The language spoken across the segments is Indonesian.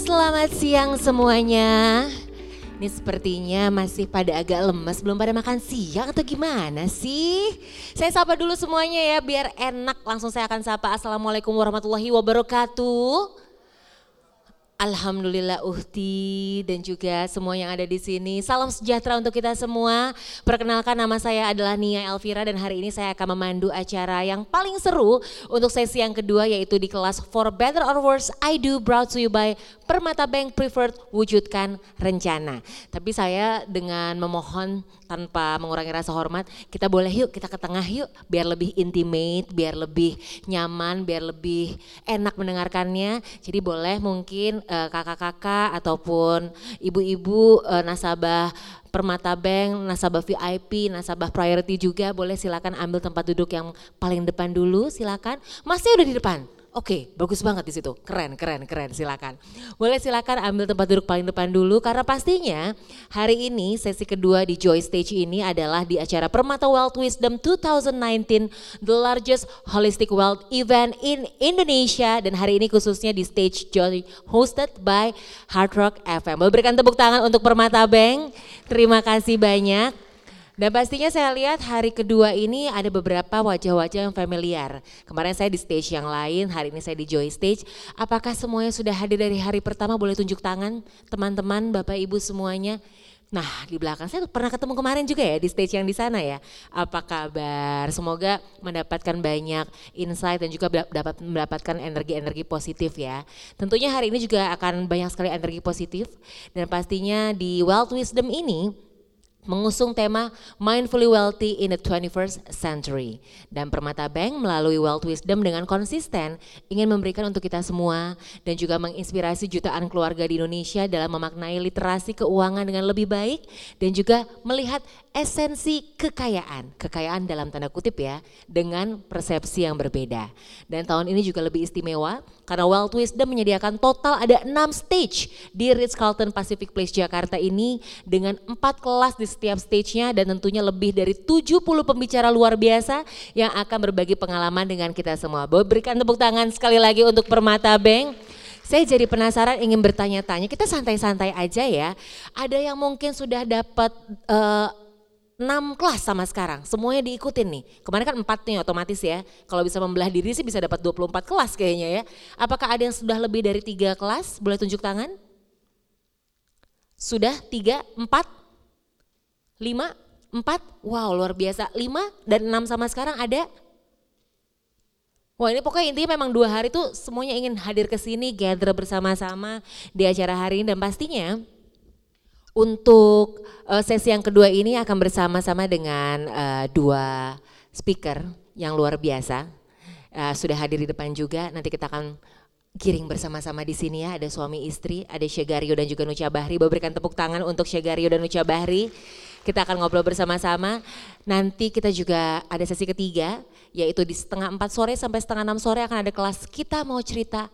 Selamat siang semuanya. Ini sepertinya masih pada agak lemes, belum pada makan siang atau gimana sih? Saya sapa dulu semuanya ya, biar enak. Langsung saya akan sapa Assalamualaikum warahmatullahi wabarakatuh. Alhamdulillah Uhti dan juga semua yang ada di sini. Salam sejahtera untuk kita semua. Perkenalkan nama saya adalah Nia Elvira dan hari ini saya akan memandu acara yang paling seru untuk sesi yang kedua yaitu di kelas For Better or Worse I Do brought to you by Permata Bank Preferred Wujudkan Rencana. Tapi saya dengan memohon tanpa mengurangi rasa hormat, kita boleh yuk kita ke tengah yuk biar lebih intimate, biar lebih nyaman, biar lebih enak mendengarkannya. Jadi boleh mungkin kakak-kakak ataupun ibu-ibu uh, nasabah Permata Bank, nasabah VIP, nasabah priority juga boleh silakan ambil tempat duduk yang paling depan dulu silakan. Masih udah di depan. Oke, bagus banget di situ. Keren, keren, keren. Silakan. Boleh silakan ambil tempat duduk paling depan dulu karena pastinya hari ini sesi kedua di Joy Stage ini adalah di acara Permata Wealth Wisdom 2019, the largest holistic wealth event in Indonesia dan hari ini khususnya di stage Joy hosted by Hard Rock FM. Boleh berikan tepuk tangan untuk Permata Bank. Terima kasih banyak. Dan pastinya saya lihat hari kedua ini ada beberapa wajah-wajah yang familiar. Kemarin saya di stage yang lain, hari ini saya di Joy Stage. Apakah semuanya sudah hadir dari hari pertama? Boleh tunjuk tangan teman-teman, Bapak Ibu semuanya. Nah di belakang saya pernah ketemu kemarin juga ya di stage yang di sana ya. Apa kabar? Semoga mendapatkan banyak insight dan juga dapat mendapatkan energi-energi positif ya. Tentunya hari ini juga akan banyak sekali energi positif dan pastinya di Wealth Wisdom ini mengusung tema Mindfully Wealthy in the 21st Century. Dan Permata Bank melalui Wealth Wisdom dengan konsisten ingin memberikan untuk kita semua dan juga menginspirasi jutaan keluarga di Indonesia dalam memaknai literasi keuangan dengan lebih baik dan juga melihat esensi kekayaan, kekayaan dalam tanda kutip ya, dengan persepsi yang berbeda. Dan tahun ini juga lebih istimewa karena Wealth Wisdom menyediakan total ada 6 stage di Ritz-Carlton Pacific Place Jakarta ini dengan 4 kelas di setiap stage-nya dan tentunya lebih dari 70 pembicara luar biasa yang akan berbagi pengalaman dengan kita semua. Berikan tepuk tangan sekali lagi untuk Permata Bank. Saya jadi penasaran ingin bertanya-tanya, kita santai-santai aja ya. Ada yang mungkin sudah dapat uh, 6 kelas sama sekarang, semuanya diikutin nih. Kemarin kan 4 nih otomatis ya. Kalau bisa membelah diri sih bisa dapat 24 kelas kayaknya ya. Apakah ada yang sudah lebih dari 3 kelas? Boleh tunjuk tangan? Sudah 3, 4, 5, 4, wow luar biasa. 5 dan 6 sama sekarang ada? Wah ini pokoknya intinya memang dua hari tuh semuanya ingin hadir ke sini, gather bersama-sama di acara hari ini dan pastinya untuk uh, sesi yang kedua ini akan bersama-sama dengan uh, dua speaker yang luar biasa. Uh, sudah hadir di depan juga, nanti kita akan kiring bersama-sama di sini ya. Ada suami istri, ada Syegario dan juga Nucha Bahri. Berikan tepuk tangan untuk Syegario dan Nucha Bahri. Kita akan ngobrol bersama-sama. Nanti kita juga ada sesi ketiga, yaitu di setengah empat sore sampai setengah enam sore akan ada kelas kita mau cerita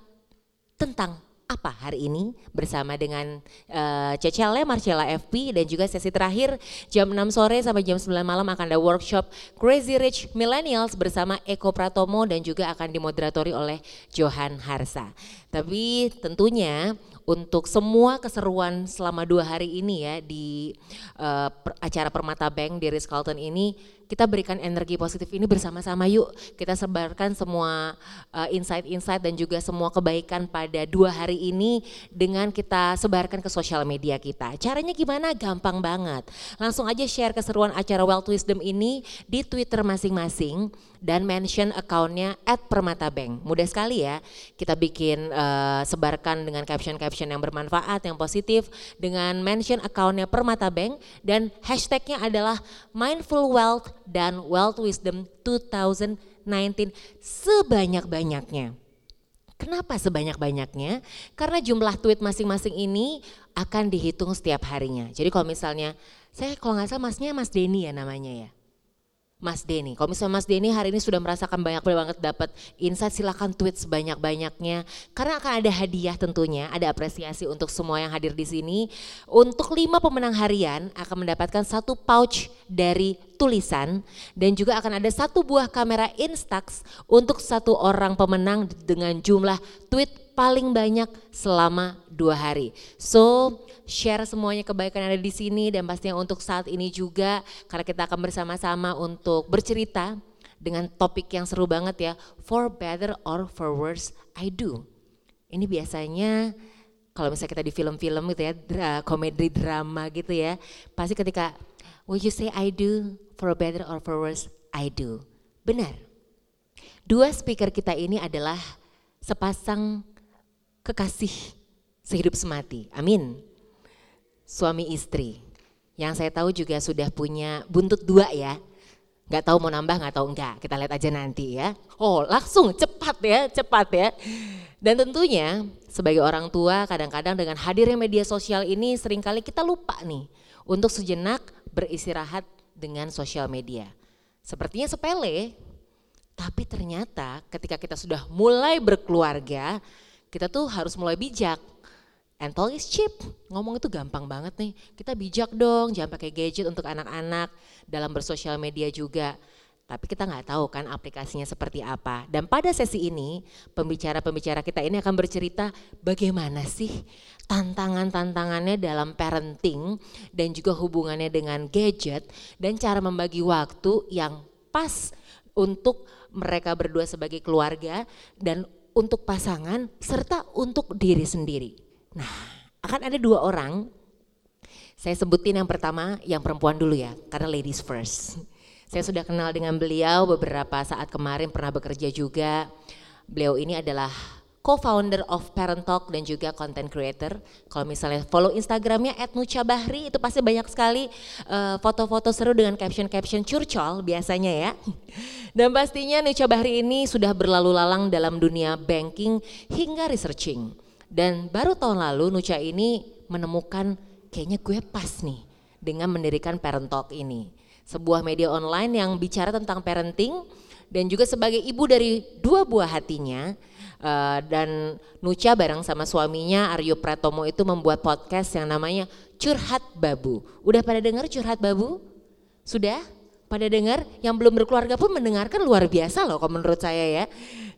tentang apa hari ini bersama dengan uh, Cecele, Marcella FP dan juga sesi terakhir jam 6 sore sampai jam 9 malam akan ada workshop Crazy Rich Millennials bersama Eko Pratomo dan juga akan dimoderatori oleh Johan Harsa. Tapi tentunya untuk semua keseruan selama dua hari ini ya di uh, per, acara Permata Bank di Ritz Carlton ini kita berikan energi positif ini bersama-sama yuk. Kita sebarkan semua uh, insight-insight dan juga semua kebaikan pada dua hari ini dengan kita sebarkan ke sosial media kita. Caranya gimana? Gampang banget. Langsung aja share keseruan acara Wealth Wisdom ini di Twitter masing-masing dan mention accountnya at Permata Bank. Mudah sekali ya, kita bikin uh, sebarkan dengan caption-caption yang bermanfaat, yang positif, dengan mention accountnya Permata Bank dan hashtagnya adalah Mindful Wealth dan Wealth Wisdom 2019 sebanyak-banyaknya. Kenapa sebanyak-banyaknya? Karena jumlah tweet masing-masing ini akan dihitung setiap harinya. Jadi kalau misalnya, saya kalau nggak salah masnya Mas Denny ya namanya ya. Mas Denny. Kalau misalnya Mas Denny hari ini sudah merasakan banyak banget dapat insight, silahkan tweet sebanyak-banyaknya. Karena akan ada hadiah tentunya, ada apresiasi untuk semua yang hadir di sini. Untuk lima pemenang harian akan mendapatkan satu pouch dari tulisan dan juga akan ada satu buah kamera Instax untuk satu orang pemenang dengan jumlah tweet paling banyak selama dua hari. So share semuanya kebaikan yang ada di sini dan pastinya untuk saat ini juga karena kita akan bersama-sama untuk bercerita dengan topik yang seru banget ya. For better or for worse, I do. Ini biasanya kalau misalnya kita di film-film gitu ya, dra, komedi drama gitu ya, pasti ketika Will you say I do for better or for worse? I do. Benar. Dua speaker kita ini adalah sepasang kekasih sehidup semati. Amin. Suami istri. Yang saya tahu juga sudah punya buntut dua ya. Gak tahu mau nambah gak tahu enggak. Kita lihat aja nanti ya. Oh langsung cepat ya, cepat ya. Dan tentunya sebagai orang tua kadang-kadang dengan hadirnya media sosial ini sering kali kita lupa nih untuk sejenak beristirahat dengan sosial media. Sepertinya sepele, tapi ternyata ketika kita sudah mulai berkeluarga, kita tuh harus mulai bijak. And talk is cheap, ngomong itu gampang banget nih. Kita bijak dong, jangan pakai gadget untuk anak-anak dalam bersosial media juga. Tapi kita nggak tahu kan aplikasinya seperti apa. Dan pada sesi ini, pembicara-pembicara kita ini akan bercerita bagaimana sih tantangan-tantangannya dalam parenting dan juga hubungannya dengan gadget dan cara membagi waktu yang pas untuk mereka berdua sebagai keluarga dan untuk pasangan serta untuk diri sendiri. Nah, akan ada dua orang. Saya sebutin yang pertama, yang perempuan dulu ya, karena ladies first. Saya sudah kenal dengan beliau beberapa saat kemarin pernah bekerja juga. Beliau ini adalah co-founder of Parent Talk dan juga content creator. Kalau misalnya follow Instagramnya @nucabahri itu pasti banyak sekali uh, foto-foto seru dengan caption-caption curcol biasanya ya. Dan pastinya Nucha Bahri ini sudah berlalu lalang dalam dunia banking hingga researching. Dan baru tahun lalu Nucha ini menemukan kayaknya gue pas nih dengan mendirikan Parent Talk ini. Sebuah media online yang bicara tentang parenting dan juga sebagai ibu dari dua buah hatinya, Uh, dan Nucha bareng sama suaminya Aryo Pratomo itu membuat podcast yang namanya Curhat Babu. Udah pada dengar Curhat Babu? Sudah? Pada dengar? Yang belum berkeluarga pun mendengarkan luar biasa loh kalau menurut saya ya.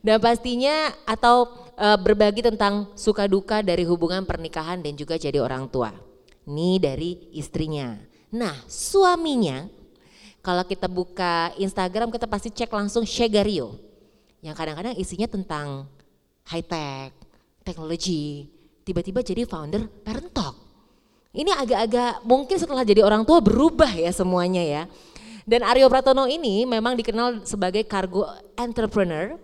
Dan pastinya atau uh, berbagi tentang suka duka dari hubungan pernikahan dan juga jadi orang tua. Ini dari istrinya. Nah suaminya kalau kita buka Instagram kita pasti cek langsung Shegario. Yang kadang-kadang isinya tentang high tech, teknologi, tiba-tiba jadi founder Parent Talk. Ini agak-agak mungkin setelah jadi orang tua berubah ya semuanya ya. Dan Aryo Pratono ini memang dikenal sebagai cargo entrepreneur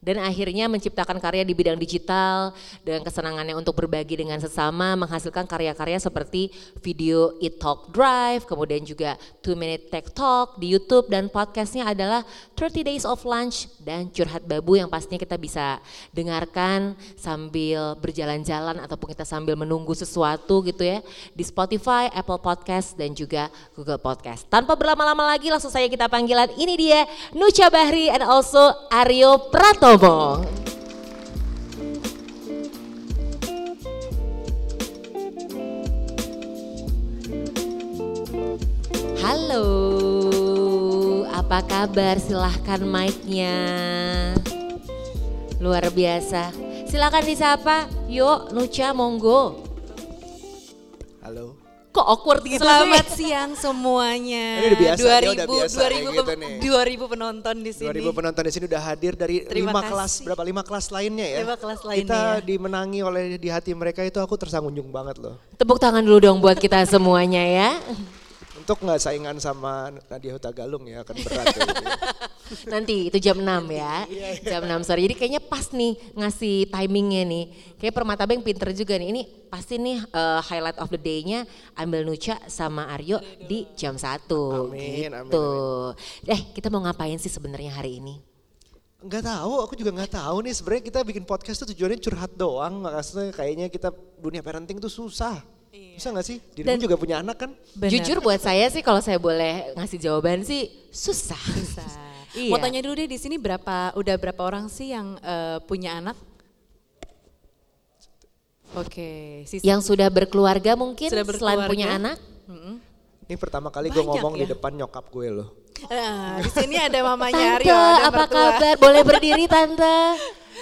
dan akhirnya menciptakan karya di bidang digital dengan kesenangannya untuk berbagi dengan sesama menghasilkan karya-karya seperti video It Talk Drive kemudian juga 2 Minute Tech Talk di YouTube dan podcastnya adalah 30 Days of Lunch dan Curhat Babu yang pastinya kita bisa dengarkan sambil berjalan-jalan ataupun kita sambil menunggu sesuatu gitu ya di Spotify, Apple Podcast dan juga Google Podcast. Tanpa berlama-lama lagi langsung saya kita panggilan ini dia Nucha Bahri and also Aryo Prato Pratomo. Halo, apa kabar? Silahkan mic-nya. Luar biasa. Silahkan disapa. Yuk, Nucha, monggo. Halo. Kok awkward gitu Selamat sih? siang semuanya. Ini udah biasa, 2000, dia udah biasa 2000, kayak gitu nih. 2000 penonton di sini. 2000 penonton di sini udah hadir dari Terima lima kasih. kelas berapa lima kelas lainnya ya. Lima kelas lainnya Kita ya. dimenangi oleh di hati mereka itu aku tersanjung banget loh. Tepuk tangan dulu dong buat kita semuanya ya. Untuk nggak saingan sama Nadia Hutagalung ya akan berat. ya, gitu ya. Nanti itu jam 6 ya. Jam 6 sore. Jadi kayaknya pas nih ngasih timingnya nih. Kayak Permata Bank pinter juga nih. Ini pasti nih eh, highlight of the day-nya ambil Nucha sama Aryo di jam 1. Amin, amin, gitu. Eh kita mau ngapain sih sebenarnya hari ini? Nggak tahu, aku juga nggak tahu nih sebenarnya kita bikin podcast tuh tujuannya curhat doang. Maksudnya kayaknya kita dunia parenting tuh susah. Bisa nggak sih? Dirimu Dan- juga punya anak kan? Benar. Jujur buat saya sih kalau saya boleh ngasih jawaban sih susah. Susah. Iya. Mau tanya dulu deh di sini berapa udah berapa orang sih yang eh, punya anak? Oke, sisa. Yang sudah berkeluarga mungkin Sudah selain berkeluarga. punya anak? Ini pertama kali gue ngomong di ya? depan nyokap gue loh. Nah, di sini ada mamanya Tante, Aryo, ada apa mertua. kabar? Boleh berdiri tante?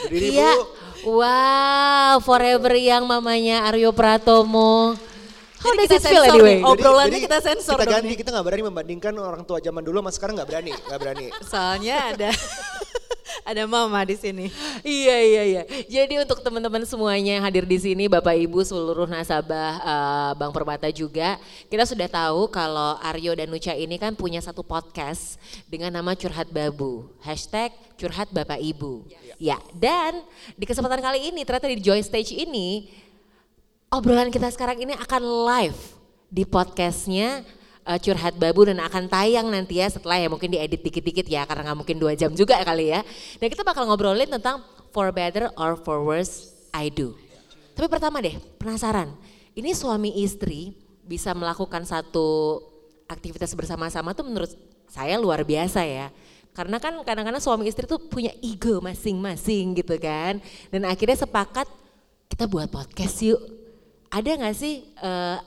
Berdiri, iya. Bu. Wow, forever yang mamanya Aryo Pratomo. How Jadi does kita it feel sensor anyway? nih. Obrolannya kita sensor Kita dong ganti, nih. kita nggak berani membandingkan orang tua zaman dulu sama sekarang nggak berani, nggak berani. Soalnya ada ada mama di sini. Iya iya iya. Jadi untuk teman-teman semuanya yang hadir di sini, Bapak Ibu seluruh nasabah eh, Bank Permata juga, kita sudah tahu kalau Aryo dan Nucha ini kan punya satu podcast dengan nama Curhat Babu. Hashtag Curhat Bapak Ibu. Ya, dan di kesempatan kali ini ternyata di Joy Stage ini obrolan kita sekarang ini akan live di podcastnya uh, Curhat Babu dan akan tayang nanti ya setelah ya mungkin diedit dikit-dikit ya karena nggak mungkin dua jam juga kali ya. Dan kita bakal ngobrolin tentang for better or for worse I do. Tapi pertama deh penasaran, ini suami istri bisa melakukan satu aktivitas bersama-sama tuh menurut saya luar biasa ya. Karena kan kadang-kadang suami istri tuh punya ego masing-masing gitu kan. Dan akhirnya sepakat kita buat podcast yuk. Ada gak sih eh,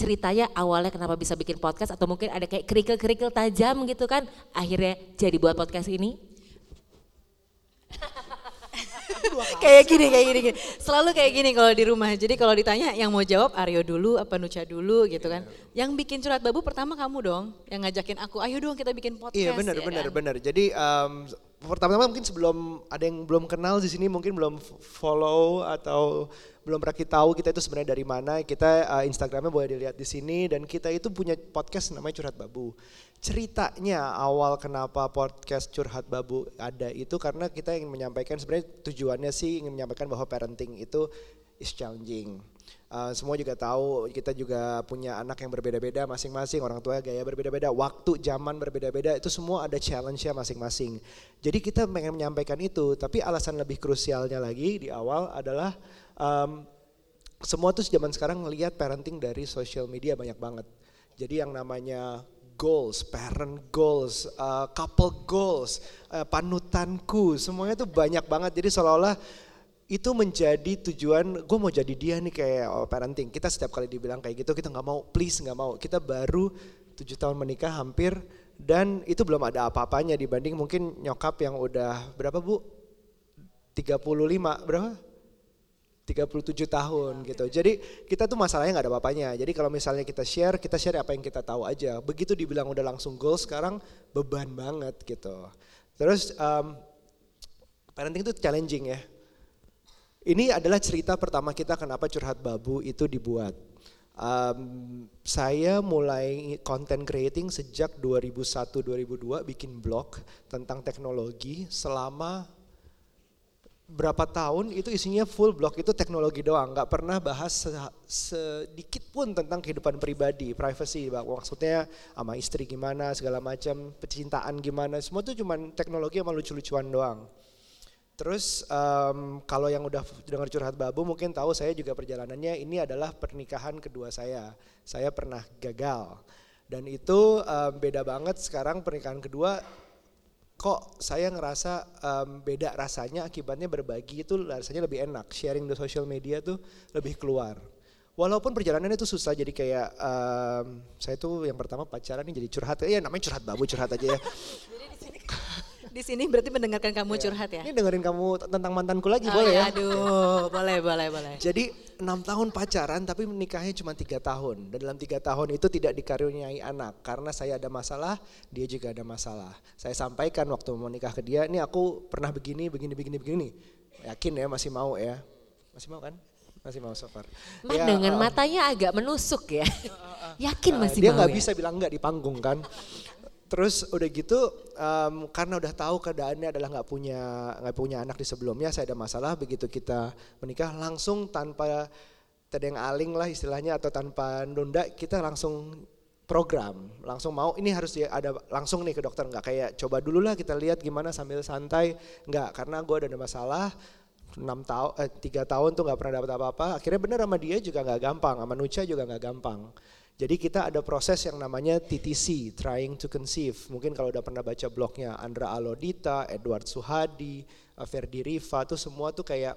ceritanya awalnya kenapa bisa bikin podcast atau mungkin ada kayak kerikil-kerikil tajam gitu kan akhirnya jadi buat podcast ini? kayak gini, kayak gini, gini. Selalu kayak gini kalau di rumah. Jadi kalau ditanya yang mau jawab Aryo dulu, apa Nucha dulu gitu kan. Yang bikin curhat babu pertama kamu dong, yang ngajakin aku, ayo dong kita bikin podcast. Iya benar ya benar kan? benar. Jadi em, pertama-tama mungkin sebelum ada yang belum kenal di sini mungkin belum follow atau belum pernah kita tahu kita itu sebenarnya dari mana. Kita eh, Instagramnya boleh dilihat di sini dan kita itu punya podcast namanya Curhat Babu. Ceritanya awal kenapa podcast Curhat Babu ada itu karena kita ingin menyampaikan sebenarnya tujuannya sih ingin menyampaikan bahwa parenting itu is challenging. Uh, semua juga tahu kita juga punya anak yang berbeda-beda masing-masing, orang tua gaya berbeda-beda, waktu zaman berbeda-beda, itu semua ada challenge-nya masing-masing. Jadi kita pengen menyampaikan itu, tapi alasan lebih krusialnya lagi di awal adalah um, semua tuh zaman sekarang ngelihat parenting dari social media banyak banget. Jadi yang namanya goals, parent goals, uh, couple goals, uh, panutanku, semuanya tuh banyak banget. Jadi seolah-olah itu menjadi tujuan gue mau jadi dia nih kayak oh, parenting. Kita setiap kali dibilang kayak gitu kita nggak mau, please nggak mau. Kita baru tujuh tahun menikah hampir dan itu belum ada apa-apanya dibanding mungkin nyokap yang udah berapa bu? 35 berapa? 37 tahun gitu. Jadi kita tuh masalahnya nggak ada apa-apanya. Jadi kalau misalnya kita share, kita share apa yang kita tahu aja. Begitu dibilang udah langsung goal, sekarang beban banget gitu. Terus um, parenting itu challenging ya. Ini adalah cerita pertama kita kenapa curhat babu itu dibuat. Um, saya mulai content creating sejak 2001-2002 bikin blog tentang teknologi selama berapa tahun itu isinya full blog itu teknologi doang, nggak pernah bahas se- sedikit pun tentang kehidupan pribadi, privacy, maksudnya sama istri gimana, segala macam, percintaan gimana, semua itu cuman teknologi sama lucu-lucuan doang. Terus em, kalau yang udah dengar curhat babu mungkin tahu saya juga perjalanannya ini adalah pernikahan kedua saya. Saya pernah gagal. Dan itu em, beda banget sekarang pernikahan kedua. Kok saya ngerasa em, beda rasanya akibatnya berbagi itu rasanya lebih enak. Sharing di social media tuh lebih keluar. Walaupun perjalanannya itu susah jadi kayak em, saya tuh yang pertama pacaran nih jadi curhat. Ya namanya curhat babu curhat aja ya. Di sini berarti mendengarkan kamu curhat ya? ini dengerin kamu tentang mantanku lagi Oh, boleh ya? Aduh, boleh, boleh, boleh. jadi enam tahun pacaran tapi menikahnya cuma tiga tahun. Dan dalam tiga tahun itu tidak dikaruniai anak. Karena saya ada masalah dia juga ada masalah. Saya sampaikan waktu mau nikah ke dia ini aku pernah begini begini begini begini. Yakin ya masih mau ya? Masih mau kan? Masih mau so far. Ma, Ya, dengan uh, matanya agak menusuk ya. Yakin uh, masih dia mau nggak ya? bisa bilang enggak di panggung kan terus udah gitu em, karena udah tahu keadaannya adalah nggak punya nggak punya anak di sebelumnya saya ada masalah begitu kita menikah langsung tanpa tedeng aling lah istilahnya atau tanpa nunda kita langsung program langsung mau ini harus ada langsung nih ke dokter nggak kayak coba dulu lah kita lihat gimana sambil santai. Nggak karena gue ada masalah enam tahun eh, tiga tahun tuh nggak pernah dapat apa-apa akhirnya bener sama dia juga nggak gampang sama Nucha juga nggak gampang jadi kita ada proses yang namanya TTC, Trying to Conceive. Mungkin kalau udah pernah baca blognya Andra Alodita, Edward Suhadi, eh, Ferdi Riva, tuh semua tuh kayak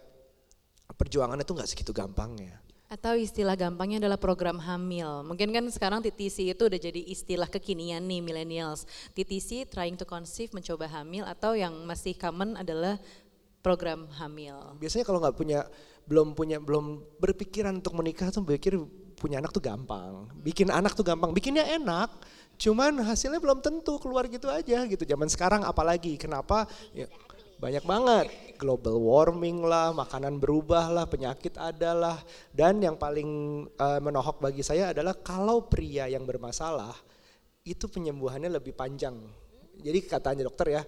perjuangannya tuh nggak segitu gampangnya. Atau istilah gampangnya adalah program hamil. Mungkin kan sekarang TTC itu udah jadi istilah kekinian nih millennials. TTC trying to conceive mencoba hamil atau yang masih common adalah program hamil? Biasanya kalau nggak punya belum punya belum berpikiran untuk menikah tuh pikir punya anak tuh gampang. Bikin anak tuh gampang, bikinnya enak. Cuman hasilnya belum tentu keluar gitu aja gitu. Zaman sekarang apalagi kenapa? Ya, banyak banget global warming lah, makanan berubah lah, penyakit adalah dan yang paling uh, menohok bagi saya adalah kalau pria yang bermasalah itu penyembuhannya lebih panjang. Jadi katanya dokter ya,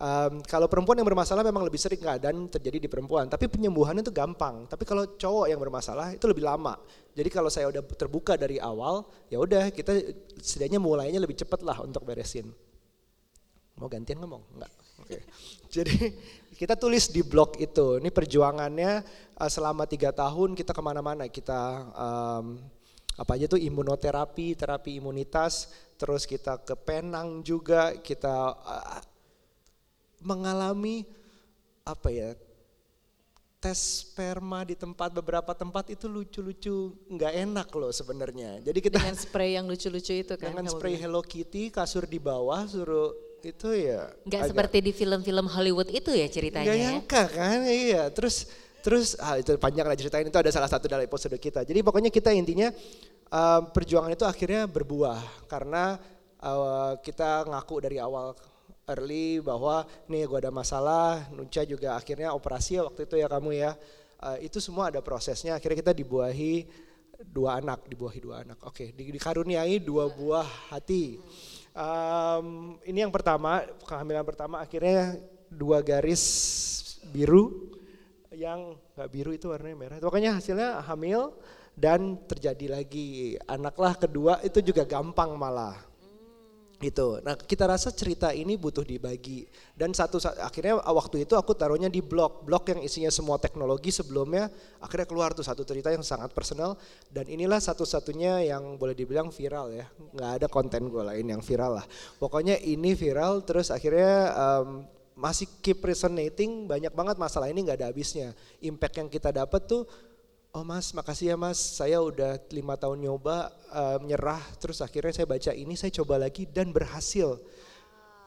Um, kalau perempuan yang bermasalah memang lebih sering keadaan terjadi di perempuan, tapi penyembuhannya itu gampang. Tapi kalau cowok yang bermasalah itu lebih lama. Jadi kalau saya udah terbuka dari awal, ya udah kita setidaknya mulainya lebih cepat lah untuk beresin. Mau gantian ngomong? Enggak. Okay. Jadi kita tulis di blog itu. Ini perjuangannya uh, selama tiga tahun kita ke mana-mana. Kita um, apa aja tuh imunoterapi, terapi imunitas, terus kita ke Penang juga, kita uh, mengalami apa ya tes sperma di tempat beberapa tempat itu lucu-lucu nggak enak loh sebenarnya. Jadi kita dengan spray yang lucu-lucu itu kan. Dengan spray Hello Kitty, kasur di bawah suruh itu ya. Nggak seperti di film-film Hollywood itu ya ceritanya. Nggak ya? nyangka kan, iya. Terus terus ah, itu panjang lah ceritain itu ada salah satu dari episode kita. Jadi pokoknya kita intinya uh, perjuangan itu akhirnya berbuah karena uh, kita ngaku dari awal early bahwa nih gue ada masalah, Nunca juga akhirnya operasi waktu itu ya kamu ya. Uh, itu semua ada prosesnya, akhirnya kita dibuahi dua anak, dibuahi dua anak. Oke, okay, dikaruniai dua buah hati. Um, ini yang pertama, kehamilan pertama akhirnya dua garis biru yang nggak biru itu warnanya merah. Pokoknya hasilnya hamil dan terjadi lagi anaklah kedua itu juga gampang malah Gitu. Nah kita rasa cerita ini butuh dibagi dan satu akhirnya waktu itu aku taruhnya di blog, blog yang isinya semua teknologi sebelumnya akhirnya keluar tuh satu cerita yang sangat personal dan inilah satu-satunya yang boleh dibilang viral ya, nggak ada konten gue lain yang viral lah. Pokoknya ini viral terus akhirnya um, masih keep resonating banyak banget masalah ini nggak ada habisnya. Impact yang kita dapat tuh oh mas makasih ya mas. Saya udah lima tahun nyoba uh, menyerah terus akhirnya saya baca ini saya coba lagi dan berhasil.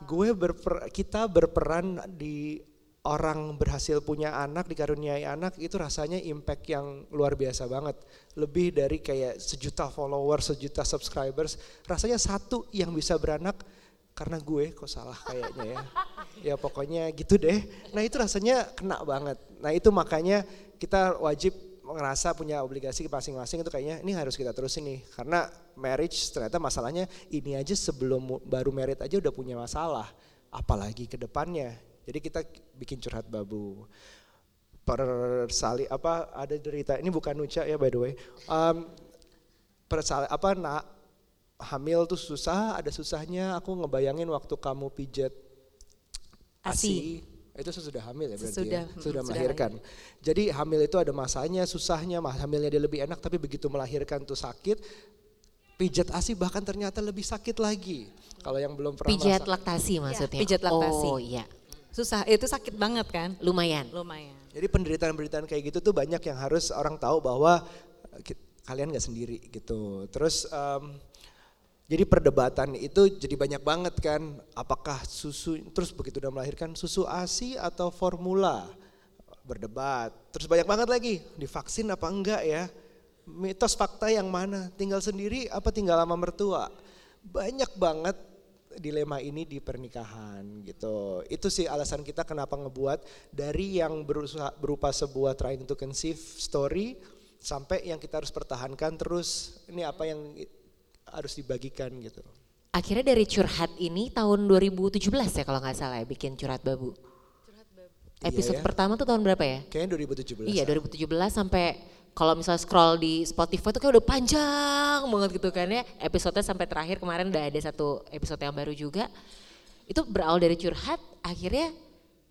Gue berper, kita berperan di orang berhasil punya anak dikaruniai anak itu rasanya impact yang luar biasa banget. Lebih dari kayak sejuta followers sejuta subscribers rasanya satu yang bisa beranak karena gue kok salah kayaknya ya. Ya pokoknya gitu deh. Nah itu rasanya kena banget. Nah itu makanya kita wajib ngerasa punya obligasi masing-masing itu kayaknya ini harus kita terusin nih. Karena marriage ternyata masalahnya ini aja sebelum baru merit aja udah punya masalah. Apalagi ke depannya. Jadi kita bikin curhat babu. Persali apa ada derita. Ini bukan nuca ya by the way. Um, persali apa nak hamil tuh susah ada susahnya. Aku ngebayangin waktu kamu pijat asi, asi itu sesudah hamil ya berarti sudah, ya? Sudah melahirkan. Jadi hamil itu ada masanya, susahnya, hamilnya dia lebih enak tapi begitu melahirkan tuh sakit, pijat ASI bahkan ternyata lebih sakit lagi. Kalau yang belum pernah Pijat laktasi maksudnya? Ya, pijat laktasi. Oh iya. Susah, itu sakit banget kan? Lumayan. Lumayan. Jadi penderitaan-penderitaan kayak gitu tuh banyak yang harus orang tahu bahwa kalian gak sendiri gitu. Terus um, jadi perdebatan itu jadi banyak banget kan, apakah susu, terus begitu udah melahirkan susu ASI atau formula, berdebat. Terus banyak banget lagi, divaksin apa enggak ya, mitos fakta yang mana, tinggal sendiri apa tinggal sama mertua. Banyak banget dilema ini di pernikahan gitu. Itu sih alasan kita kenapa ngebuat dari yang berusaha, berupa sebuah trying to conceive story sampai yang kita harus pertahankan terus ini apa yang harus dibagikan gitu. Akhirnya dari curhat ini tahun 2017 ya kalau nggak salah ya bikin curhat babu. Curhat babu. Episode iya ya? pertama tuh tahun berapa ya? Kayaknya 2017. Iya 2017 sampai kalau misalnya scroll di Spotify tuh kayak udah panjang banget gitu kan ya. Episodenya sampai terakhir kemarin udah ada satu episode yang baru juga. Itu berawal dari curhat akhirnya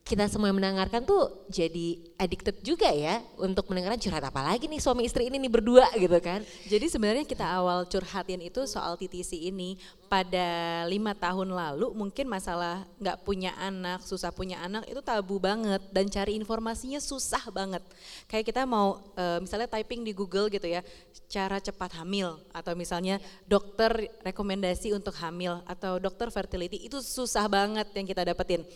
kita semua yang mendengarkan tuh jadi addicted juga ya untuk mendengarkan curhat apa lagi nih suami istri ini nih berdua gitu kan. Jadi sebenarnya kita awal curhatin itu soal TTC ini pada lima tahun lalu mungkin masalah nggak punya anak, susah punya anak itu tabu banget dan cari informasinya susah banget. Kayak kita mau e, misalnya typing di Google gitu ya, cara cepat hamil atau misalnya dokter rekomendasi untuk hamil atau dokter fertility itu susah banget yang kita dapetin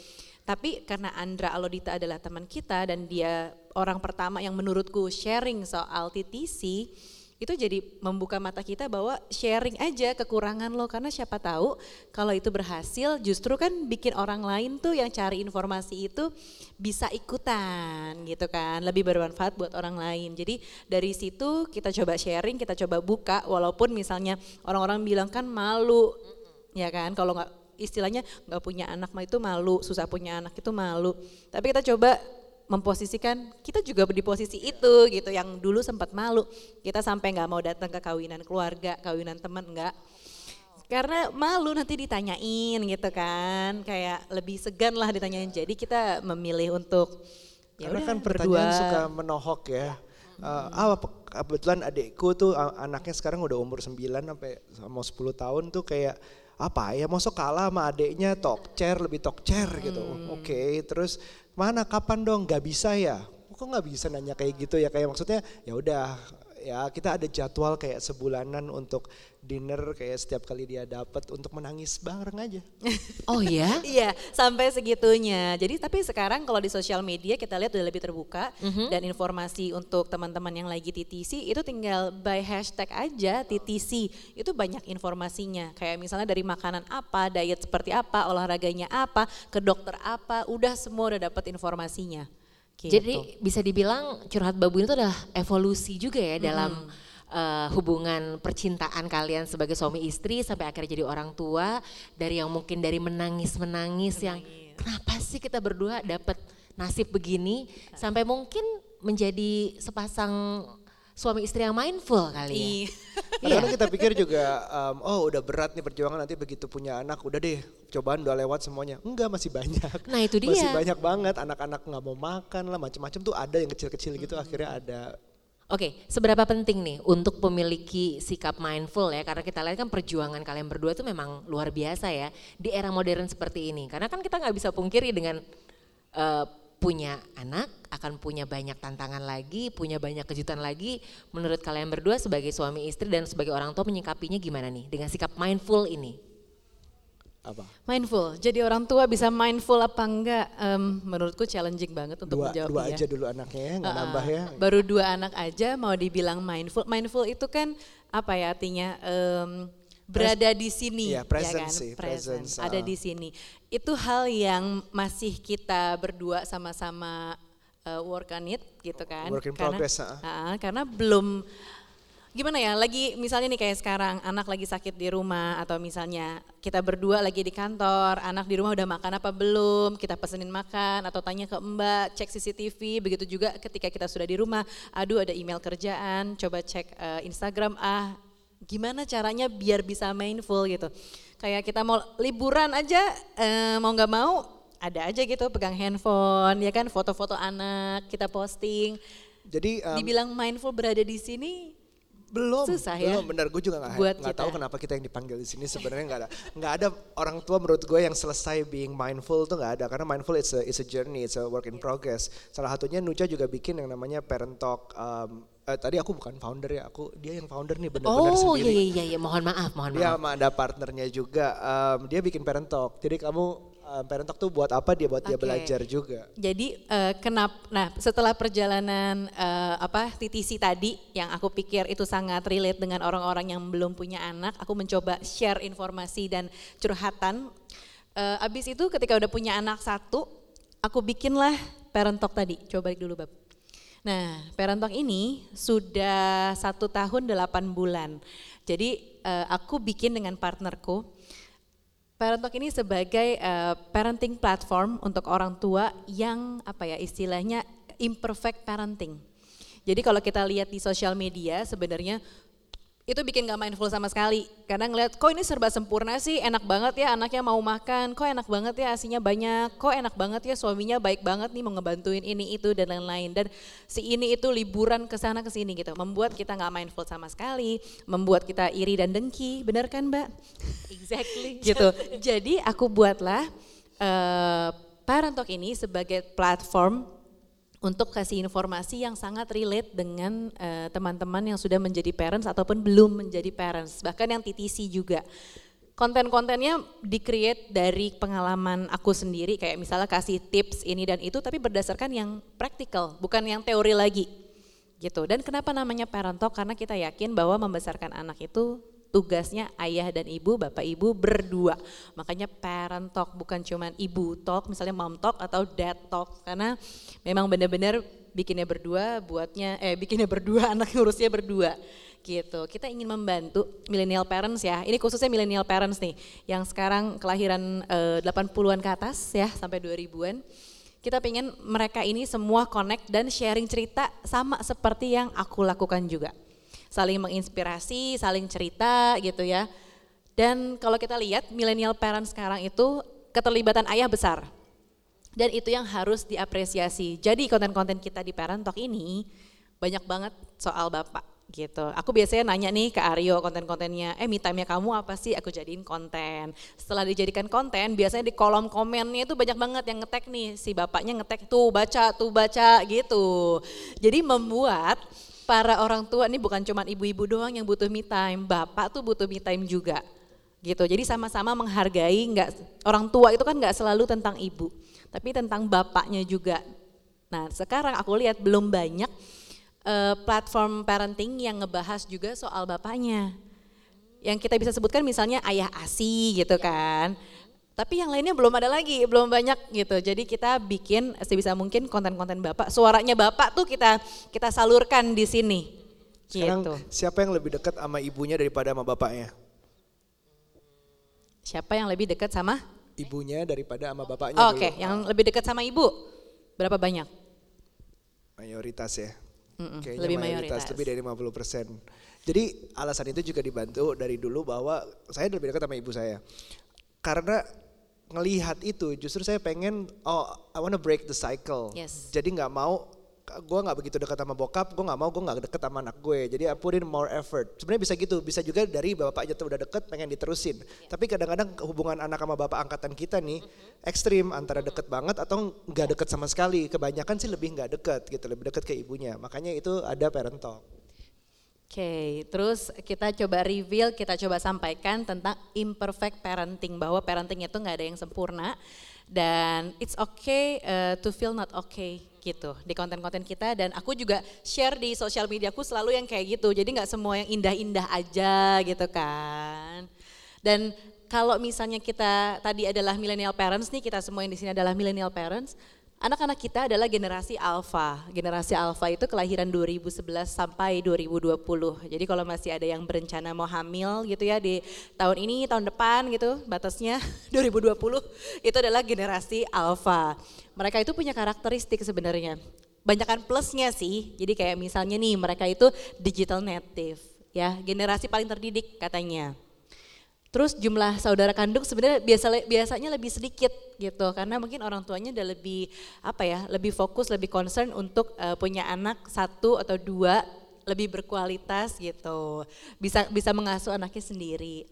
Tapi karena Andra Alodita adalah teman kita dan dia orang pertama yang menurutku sharing soal TTC, itu jadi membuka mata kita bahwa sharing aja kekurangan lo. Karena siapa tahu kalau itu berhasil justru kan bikin orang lain tuh yang cari informasi itu bisa ikutan gitu kan. Lebih bermanfaat buat orang lain. Jadi dari situ kita coba sharing kita coba buka walaupun misalnya orang-orang bilang kan malu ya kan? Kalau nggak istilahnya nggak punya anak mah itu malu susah punya anak itu malu. Tapi kita coba memposisikan kita juga di posisi itu gitu yang dulu sempat malu. Kita sampai nggak mau datang ke kawinan keluarga kawinan teman nggak. Karena malu nanti ditanyain gitu kan kayak lebih segan lah ditanyain. Jadi kita memilih untuk ya karena kan pertanyaan berdua. suka menohok ya. Uh, ah kebetulan adikku tuh anaknya sekarang udah umur 9 sampai mau 10 tahun tuh kayak apa ya mau kalah sama adiknya talk chair lebih talk chair gitu. Hmm. Oke, okay, terus mana kapan dong? Gak bisa ya? Kok nggak bisa nanya kayak gitu ya? Kayak maksudnya ya udah ya kita ada jadwal kayak sebulanan untuk dinner kayak setiap kali dia dapat untuk menangis bareng aja. Oh ya? iya, sampai segitunya. Jadi tapi sekarang kalau di sosial media kita lihat udah lebih terbuka mm -hmm. dan informasi untuk teman-teman yang lagi TTC itu tinggal by hashtag aja TTC. Itu banyak informasinya. Kayak misalnya dari makanan apa, diet seperti apa, olahraganya apa, ke dokter apa, udah semua udah dapat informasinya. Gitu. Jadi bisa dibilang curhat babu itu adalah evolusi juga ya hmm. dalam uh, hubungan percintaan kalian sebagai suami istri sampai akhirnya jadi orang tua dari yang mungkin dari menangis menangis, yang kenapa sih kita berdua dapat nasib begini sampai mungkin menjadi sepasang suami istri yang mindful kali ya. Iya. Karena kita pikir juga, um, oh udah berat nih perjuangan nanti begitu punya anak, udah deh cobaan udah lewat semuanya. Enggak masih banyak. Nah itu dia. Masih banyak banget anak-anak nggak mau makan lah macam-macam tuh ada yang kecil-kecil gitu hmm. akhirnya ada. Oke, seberapa penting nih untuk memiliki sikap mindful ya? Karena kita lihat kan perjuangan kalian berdua tuh memang luar biasa ya di era modern seperti ini. Karena kan kita nggak bisa pungkiri dengan uh, punya anak, akan punya banyak tantangan lagi, punya banyak kejutan lagi. Menurut kalian berdua sebagai suami istri dan sebagai orang tua menyikapinya gimana nih dengan sikap mindful ini? Apa? Mindful. Jadi orang tua bisa mindful apa enggak? Um, menurutku challenging banget untuk dua, menjawab Dua ya. aja dulu anaknya ya, nggak uh, nambah ya. Baru dua anak aja mau dibilang mindful. Mindful itu kan apa ya artinya? Um, berada di sini, ya, presence, ya kan? presence, presence ada di sini. Itu hal yang masih kita berdua sama-sama uh, work on it gitu kan. Work in karena, progress. Uh, karena belum gimana ya lagi misalnya nih kayak sekarang anak lagi sakit di rumah atau misalnya kita berdua lagi di kantor anak di rumah udah makan apa belum kita pesenin makan atau tanya ke mbak cek CCTV begitu juga ketika kita sudah di rumah aduh ada email kerjaan coba cek uh, Instagram ah gimana caranya biar bisa mindful gitu. Kayak kita mau liburan aja eh, mau nggak mau ada aja gitu pegang handphone ya kan foto-foto anak kita posting. Jadi um, dibilang mindful berada di sini belum. Susah ya. Belum benar gue juga nggak nggak tahu kenapa kita yang dipanggil di sini. Sebenarnya nggak ada nggak ada orang tua menurut gue yang selesai being mindful tuh nggak ada. Karena mindful it's a it's a journey it's a work in progress. Salah satunya Nucha juga bikin yang namanya parent talk um, uh, tadi aku bukan founder ya, aku dia yang founder nih benar-benar oh, sendiri. Oh iya iya iya, mohon maaf, mohon dia maaf. Dia ada partnernya juga, um, dia bikin parent talk. Jadi kamu um, parent talk tuh buat apa dia buat okay. dia belajar juga. Jadi uh, kenapa? Nah setelah perjalanan uh, apa TTC tadi yang aku pikir itu sangat relate dengan orang-orang yang belum punya anak, aku mencoba share informasi dan curhatan. Uh, abis itu ketika udah punya anak satu, aku bikinlah parent talk tadi. Coba balik dulu bab. Nah, Parent Talk ini sudah satu tahun delapan bulan. Jadi uh, aku bikin dengan partnerku. Parent ini sebagai uh, parenting platform untuk orang tua yang apa ya istilahnya imperfect parenting. Jadi kalau kita lihat di sosial media sebenarnya itu bikin gak mindful sama sekali. Karena ngeliat kok ini serba sempurna sih, enak banget ya anaknya mau makan, kok enak banget ya asinya banyak, kok enak banget ya suaminya baik banget nih mau ngebantuin ini itu dan lain-lain. Dan si ini itu liburan ke sana ke sini gitu, membuat kita gak mindful sama sekali, membuat kita iri dan dengki, bener kan mbak? Exactly. gitu. Jadi aku buatlah uh, Parent Talk ini sebagai platform untuk kasih informasi yang sangat relate dengan eh, teman-teman uh, yang sudah menjadi parents ataupun belum menjadi parents, bahkan yang TTC juga. konten-kontennya di-create dari pengalaman aku sendiri kayak misalnya kasih tips ini dan itu tapi berdasarkan yang praktikal, bukan yang teori lagi. Gitu. Dan kenapa namanya parent talk? Karena kita yakin bahwa membesarkan anak itu tugasnya ayah dan ibu, bapak ibu berdua. Makanya parent talk bukan cuman ibu talk, misalnya mom talk atau dad talk karena memang benar-benar bikinnya berdua, buatnya eh bikinnya berdua, anak ngurusnya berdua gitu. Kita ingin membantu millennial parents ya. Ini khususnya millennial parents nih yang sekarang kelahiran eh, 80-an ke atas ya sampai 2000-an. Kita pengen mereka ini semua connect dan sharing cerita sama seperti yang aku lakukan juga. Saling menginspirasi, saling cerita gitu ya. Dan kalau kita lihat millennial parents sekarang itu keterlibatan ayah besar. Dan itu yang harus diapresiasi. Jadi konten-konten kita di Parent Talk ini banyak banget soal bapak gitu. Aku biasanya nanya nih ke Aryo konten-kontennya, eh me time-nya kamu apa sih? Aku jadiin konten. Setelah dijadikan konten, biasanya di kolom komennya itu banyak banget yang ngetek nih, si bapaknya ngetek tuh baca, tuh baca gitu. Jadi membuat para orang tua ini bukan cuma ibu-ibu doang yang butuh me time, bapak tuh butuh me time juga gitu. Jadi sama-sama menghargai, nggak orang tua itu kan nggak selalu tentang ibu, tapi tentang bapaknya juga. Nah sekarang aku lihat belum banyak uh, platform parenting yang ngebahas juga soal bapaknya. Yang kita bisa sebutkan misalnya ayah asi gitu kan. Tapi yang lainnya belum ada lagi, belum banyak gitu. Jadi kita bikin sebisa mungkin konten-konten bapak, suaranya bapak tuh kita kita salurkan di sini. Sekarang gitu. siapa yang lebih dekat sama ibunya daripada sama bapaknya? Siapa yang lebih dekat sama? Ibunya daripada sama bapaknya Oh. Oke, yang lebih dekat sama ibu berapa banyak? Mayoritas ya. Kayaknya lebih mayoritas, mayoritas. lebih dari 50%. Jadi alasan itu juga dibantu dari dulu bahwa saya lebih dekat sama ibu saya. Karena ngelihat itu justru saya pengen oh I wanna break the cycle. Yes. Jadi nggak mau gue nggak begitu dekat sama bokap, gue nggak mau gue nggak deket sama anak gue. Jadi I put in more effort. Sebenarnya bisa gitu, bisa juga dari bapak aja tuh udah deket pengen diterusin. Tapi kadang-kadang hubungan anak sama bapak angkatan kita nih ekstrim antara deket banget atau nggak deket sama sekali. Kebanyakan sih lebih nggak deket gitu, lebih deket ke ibunya. Makanya itu ada parent talk. Oke, terus kita coba reveal, kita coba sampaikan tentang imperfect parenting bahwa parenting itu nggak ada yang sempurna dan it's okay uh, to feel not okay gitu di konten-konten kita dan aku juga share di sosial mediaku selalu yang kayak gitu jadi nggak semua yang indah-indah aja gitu kan. Dan kalau misalnya kita tadi adalah millennial parents nih kita semua yang di sini adalah millennial parents Anak-anak kita adalah generasi alpha. Generasi alpha itu kelahiran 2011 sampai 2020. Jadi kalau masih ada yang berencana mau hamil gitu ya di tahun ini, tahun depan gitu, batasnya 2020 itu adalah generasi alpha. Mereka itu punya karakteristik sebenarnya. Banyakan plusnya sih. Jadi kayak misalnya nih mereka itu digital native ya, generasi paling terdidik katanya. Terus jumlah saudara kandung sebenarnya biasa biasanya lebih sedikit gitu karena mungkin orang tuanya udah lebih apa ya lebih fokus lebih concern untuk uh, punya anak satu atau dua lebih berkualitas gitu bisa bisa mengasuh anaknya sendiri.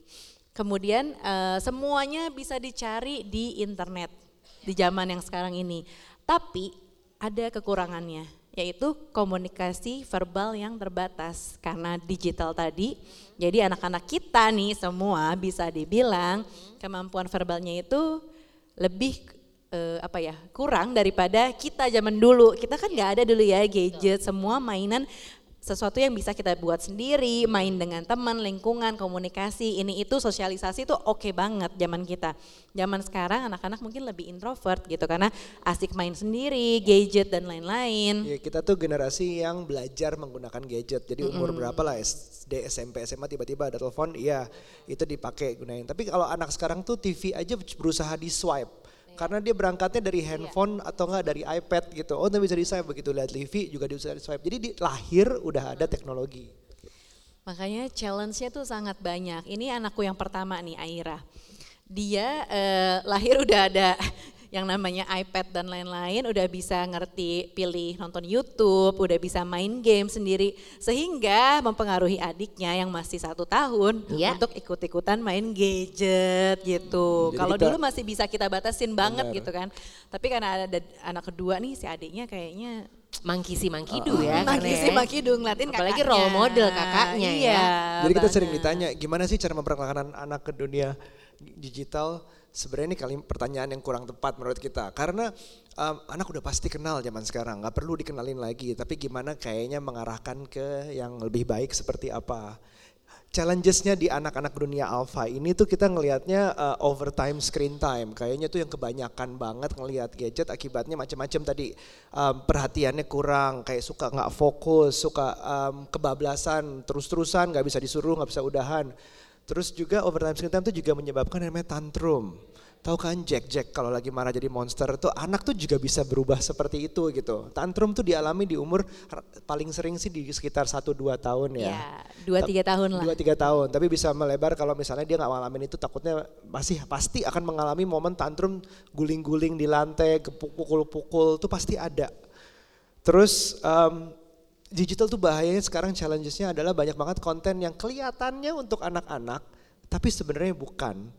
Kemudian uh, semuanya bisa dicari di internet di zaman yang sekarang ini. Tapi ada kekurangannya yaitu komunikasi verbal yang terbatas karena digital tadi. Jadi anak-anak kita nih semua bisa dibilang kemampuan verbalnya itu lebih eh, apa ya kurang daripada kita zaman dulu. Kita kan nggak ada dulu ya gadget, semua mainan sesuatu yang bisa kita buat sendiri, main dengan teman, lingkungan, komunikasi, ini itu sosialisasi itu oke banget zaman kita. Zaman sekarang anak-anak mungkin lebih introvert gitu karena asik main sendiri, gadget dan lain-lain. Ya kita tuh generasi yang belajar menggunakan gadget. Jadi umur berapa lah SD, SMP, SMA tiba-tiba ada telepon, iya itu dipakai gunain. Tapi kalau anak sekarang tuh TV aja berusaha di swipe. Karena dia berangkatnya dari handphone atau enggak dari iPad gitu. Oh, bisa di swipe begitu lihat TV juga bisa di swipe. Jadi di lahir udah ada teknologi. Makanya challenge-nya tuh sangat banyak. Ini anakku yang pertama nih, Aira. Dia eh, lahir udah ada yang namanya iPad dan lain-lain, udah bisa ngerti pilih nonton YouTube, udah bisa main game sendiri, sehingga mempengaruhi adiknya yang masih satu tahun Iya. untuk ikut-ikutan main gadget gitu. Jadi Kalau dulu masih bisa kita batasin banget Benar. gitu kan. Tapi karena ada anak kedua nih si adiknya kayaknya mangkisi mangkidu ya karena Mangkisi ya. Makidu ngeliatin Apalagi kakaknya. role model kakaknya ya. iya, Jadi kita banget. sering ditanya gimana sih cara memperkenalkan anak ke dunia digital? Sebenarnya ini kali pertanyaan yang kurang tepat menurut kita karena um, anak udah pasti kenal zaman sekarang, nggak perlu dikenalin lagi. Tapi gimana kayaknya mengarahkan ke yang lebih baik seperti apa? Challengesnya di anak-anak dunia alpha ini tuh kita ngelihatnya uh, overtime screen time. Kayaknya tuh yang kebanyakan banget ngelihat gadget akibatnya macam-macam tadi um, perhatiannya kurang, kayak suka nggak fokus, suka um, kebablasan, terus-terusan nggak bisa disuruh, nggak bisa udahan. Terus juga overtime screen time tuh juga menyebabkan yang namanya tantrum. Tahu kan Jack Jack kalau lagi marah jadi monster tuh anak tuh juga bisa berubah seperti itu gitu. Tantrum tuh dialami di umur paling sering sih di sekitar 1 2 tahun ya. Ya, dua tiga tahun lah. Dua tiga tahun, tapi bisa melebar kalau misalnya dia nggak ngalamin itu takutnya masih pasti akan mengalami momen tantrum guling-guling di lantai, pukul-pukul tuh pasti ada. Terus em, digital tuh bahayanya sekarang challengesnya adalah banyak banget konten yang kelihatannya untuk anak-anak, tapi sebenarnya bukan.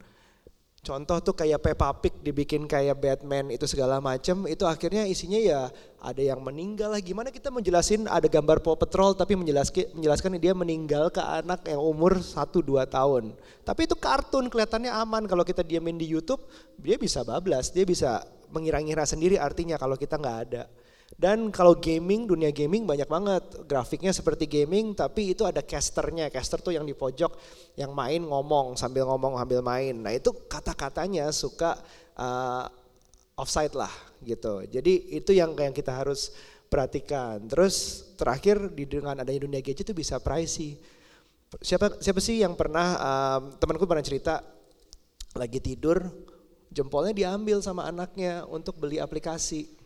Contoh tuh kayak Peppa Pig dibikin kayak Batman itu segala macem itu akhirnya isinya ya ada yang meninggal lah gimana kita menjelasin ada gambar Paw Patrol tapi menjelaskan menjelaskan dia meninggal ke anak yang umur 1-2 tahun. Tapi itu kartun kelihatannya aman kalau kita diamin di YouTube dia bisa bablas, dia bisa mengira-ngira sendiri artinya kalau kita nggak ada. Dan kalau gaming, dunia gaming banyak banget grafiknya seperti gaming tapi itu ada casternya. Caster tuh yang di pojok yang main ngomong sambil ngomong sambil main. Nah itu kata-katanya suka uh, offside lah gitu. Jadi itu yang yang kita harus perhatikan. Terus terakhir di dengan adanya dunia gadget itu bisa privacy. Siapa siapa sih yang pernah um, temanku pernah cerita lagi tidur jempolnya diambil sama anaknya untuk beli aplikasi.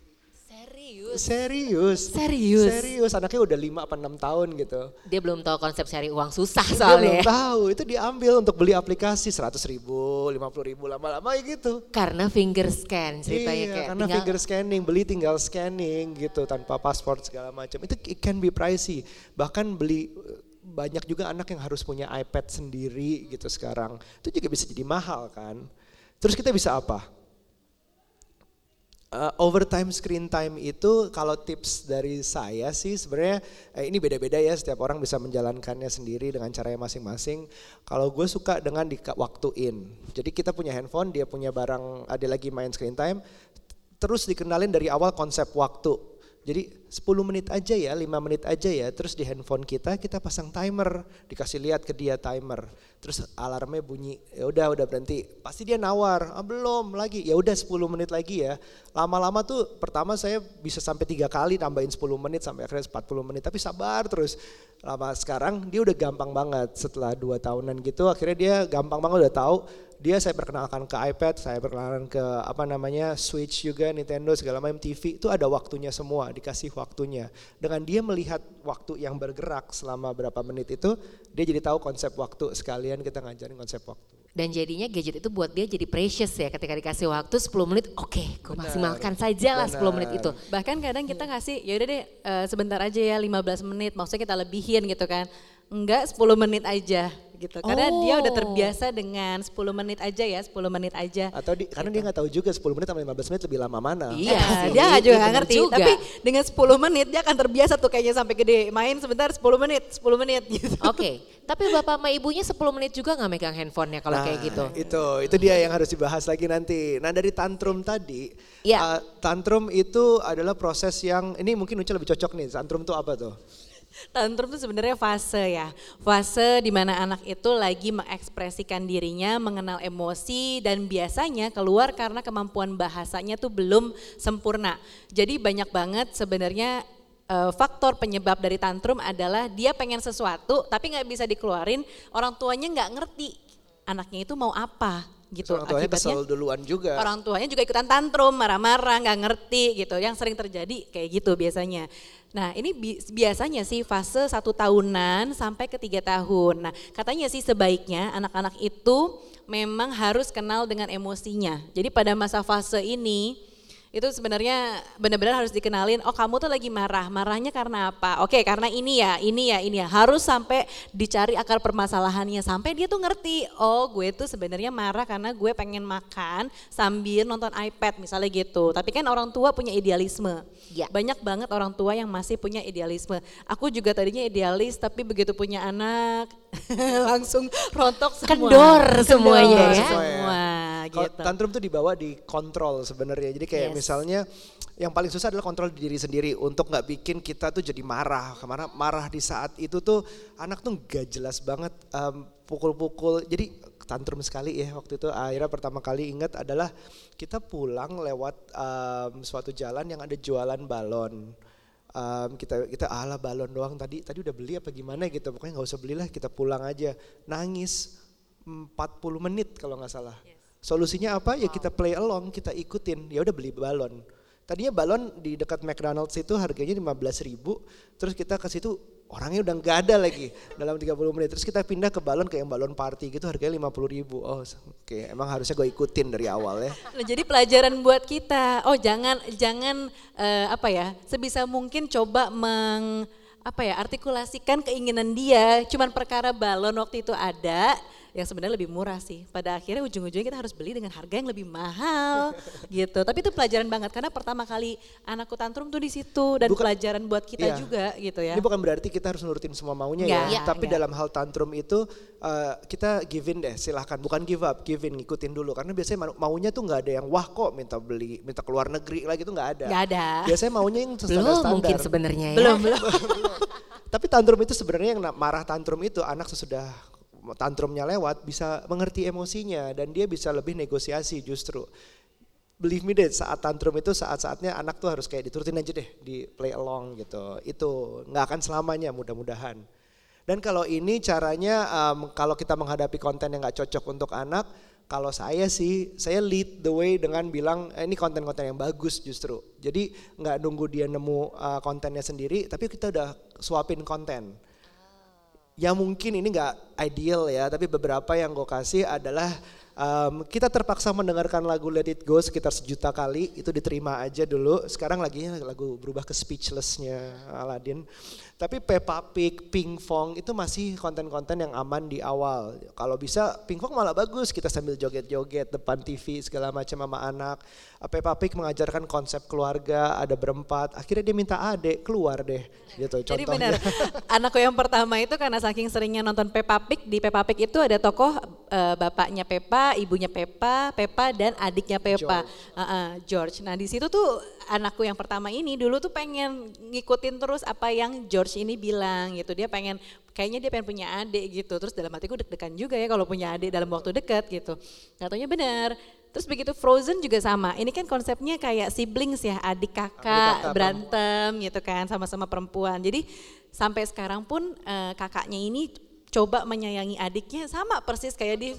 Serius. Serius. Serius. Serius, anaknya udah 5 apa 6 tahun gitu. Dia belum tahu konsep cari uang susah Dia belum soalnya. tahu, itu diambil untuk beli aplikasi 100 ribu, 50 ribu lama-lama ya gitu. Karena finger scan ceritanya iya, kayak karena tinggal finger scanning, beli tinggal scanning gitu tanpa paspor segala macam. Itu it can be pricey. Bahkan beli banyak juga anak yang harus punya iPad sendiri gitu sekarang. Itu juga bisa jadi mahal kan. Terus kita bisa apa? Uh, overtime screen time itu kalau tips dari saya sih sebenarnya eh, ini beda-beda ya setiap orang bisa menjalankannya sendiri dengan caranya masing-masing. Kalau gue suka dengan di waktuin. Jadi kita punya handphone, dia punya barang, ada lagi main screen time, terus dikenalin dari awal konsep waktu. Jadi 10 menit aja ya, 5 menit aja ya, terus di handphone kita kita pasang timer, dikasih lihat ke dia timer. Terus alarmnya bunyi, ya udah udah berhenti. Pasti dia nawar, ah, belum lagi, ya udah 10 menit lagi ya. Lama-lama tuh pertama saya bisa sampai tiga kali tambahin 10 menit sampai akhirnya 40 menit, tapi sabar terus. Lama sekarang dia udah gampang banget setelah dua tahunan gitu, akhirnya dia gampang banget udah tahu dia saya perkenalkan ke iPad, saya perkenalkan ke apa namanya Switch juga, Nintendo segala macam TV itu ada waktunya semua, dikasih waktunya. Dengan dia melihat waktu yang bergerak selama berapa menit itu, dia jadi tahu konsep waktu sekalian kita ngajarin konsep waktu. dan jadinya gadget itu buat dia jadi precious ya ketika dikasih waktu 10 menit oke gue maksimalkan saja lah 10 menit itu. Bahkan kadang kita ngasih, ya udah deh eh, sebentar aja ya 15 menit, maksudnya kita lebihin gitu kan. Enggak 10 menit aja gitu. Karena dia udah Oh. terbiasa dengan 10 menit aja ya, 10 menit aja. Atau di, karena dia nggak tahu juga 10 menit sama 15 menit lebih lama mana. Iya Iya, sih, dia nggak juga iya bener ngerti. juga. Tapi dengan 10 menit dia akan terbiasa tuh kayaknya sampai gede. Main sebentar 10 menit, 10 menit gitu. Oke, tapi bapak sama ibunya 10 menit juga nggak megang handphonenya kalau kayak Nah, gitu. Itu, itu dia yang harus dibahas lagi nanti. Nah dari tantrum tadi, Iya. uh, tantrum itu adalah proses yang, ini mungkin Uca lebih cocok nih, tantrum itu apa tuh? Tantrum itu sebenarnya fase ya. Fase di mana anak itu lagi mengekspresikan dirinya, mengenal emosi dan biasanya keluar karena kemampuan bahasanya tuh belum sempurna. Jadi banyak banget sebenarnya eh, faktor penyebab dari tantrum adalah dia pengen sesuatu tapi nggak bisa dikeluarin, orang tuanya nggak ngerti anaknya itu mau apa gitu. Orang tuanya Akibatnya kesel duluan juga. orang tuanya juga ikutan tantrum, marah-marah, nggak ngerti gitu. Yang sering terjadi kayak gitu biasanya. Nah ini bi- biasanya sih fase satu tahunan sampai ke tiga tahun. Nah katanya sih sebaiknya anak-anak itu memang harus kenal dengan emosinya. Jadi pada masa fase ini itu sebenarnya benar-benar harus dikenalin oh kamu tuh lagi marah. Marahnya karena apa? Oke karena ini ya ini ya ini ya. Harus sampai dicari akar permasalahannya. Sampai dia tuh ngerti oh gue tuh sebenarnya marah karena gue pengen makan sambil nonton iPad misalnya gitu. Tapi kan orang tua punya idealisme. Ya. banyak banget orang tua yang masih punya idealisme. Aku juga tadinya idealis tapi begitu punya anak langsung rontok semua. Kendor semuanya Kendor ya. semua gitu tantrum tuh dibawa di kontrol sebenarnya. Jadi kayak Yes. misalnya yang paling susah adalah kontrol diri sendiri untuk nggak bikin kita tuh jadi marah. Karena marah di saat itu tuh anak tuh gak jelas banget em, pukul-pukul. Jadi tantrum sekali ya waktu itu akhirnya pertama kali ingat adalah kita pulang lewat em, suatu jalan yang ada jualan balon. Em, kita kita ala balon doang tadi tadi udah beli apa gimana gitu pokoknya nggak usah belilah kita pulang aja nangis 40 menit kalau nggak salah Solusinya apa? Ya kita play along, kita ikutin. Ya udah beli balon. Tadinya balon di dekat McDonald's itu harganya 15.000 ribu, terus kita ke situ orangnya udah nggak ada lagi dalam 30 menit. Terus kita pindah ke balon kayak yang balon party gitu harganya 50 ribu. Oh oke emang harusnya gue ikutin dari awal ya. Nah, jadi pelajaran buat kita. Oh, jangan jangan eh, apa ya? Sebisa mungkin coba meng apa ya? artikulasikan keinginan dia. Cuman perkara balon waktu itu ada yang sebenarnya lebih murah sih. Pada akhirnya ujung-ujungnya kita harus beli dengan harga yang lebih mahal gitu. Tapi itu pelajaran banget karena pertama kali anakku tantrum tuh di situ dan Bukan- pelajaran buat kita Iya. juga gitu ya. Ini bukan berarti kita harus nurutin semua maunya Nggak, ya, iya, tapi nggak. dalam hal tantrum itu uh, kita give in deh, silahkan. Bukan give up, give in, ngikutin dulu. Karena biasanya mau- maunya tuh nggak ada yang wah kok minta beli, minta keluar negeri lagi tuh nggak ada. Nggak ada. Biasanya maunya yang Belum standar-standar. mungkin sebenarnya ya. Belum, belum. Tapi tantrum itu sebenarnya yang marah tantrum itu anak sesudah tantrumnya lewat bisa mengerti emosinya dan dia bisa lebih negosiasi justru. Believe me deh saat tantrum itu saat-saatnya anak tuh harus kayak diturutin aja deh di play along gitu. Itu nggak akan selamanya mudah-mudahan. Dan kalau ini caranya em, kalau kita menghadapi konten yang nggak cocok untuk anak, kalau saya sih saya lead the way dengan bilang eh, ini konten-konten yang bagus justru. Jadi nggak nunggu dia nemu eh, kontennya sendiri, tapi kita udah suapin konten. Ya mungkin ini nggak ideal ya, tapi beberapa yang gue kasih adalah em, kita terpaksa mendengarkan lagu Let It Go sekitar sejuta kali, itu diterima aja dulu. Sekarang lagi lagu berubah ke Speechless-nya Aladdin. Tapi Peppa Pig, Ping Fong itu masih konten-konten yang aman di awal. Kalau bisa Ping Fong malah bagus, kita sambil joget-joget depan TV segala macam sama anak. Peppa Pig mengajarkan konsep keluarga, ada berempat. Akhirnya dia minta adek keluar deh, gitu. Jadi Contohnya. benar, anakku yang pertama itu karena saking seringnya nonton Peppa Pig, di Peppa Pig itu ada tokoh eh, bapaknya Peppa, ibunya Peppa, Peppa dan adiknya Peppa, Uh, uh, George. Nah di situ tuh anakku yang pertama ini dulu tuh pengen ngikutin terus apa yang George ini bilang gitu. Dia pengen, kayaknya dia pengen punya adik gitu. Terus dalam hatiku deg-degan juga ya kalau punya adik dalam waktu dekat gitu. Gak taunya benar. Terus begitu Frozen juga sama. Ini kan konsepnya kayak siblings ya, adik kakak, kakak, berantem gitu kan sama-sama perempuan. Jadi sampai sekarang pun eh, kakaknya ini coba menyayangi adiknya sama persis kayak di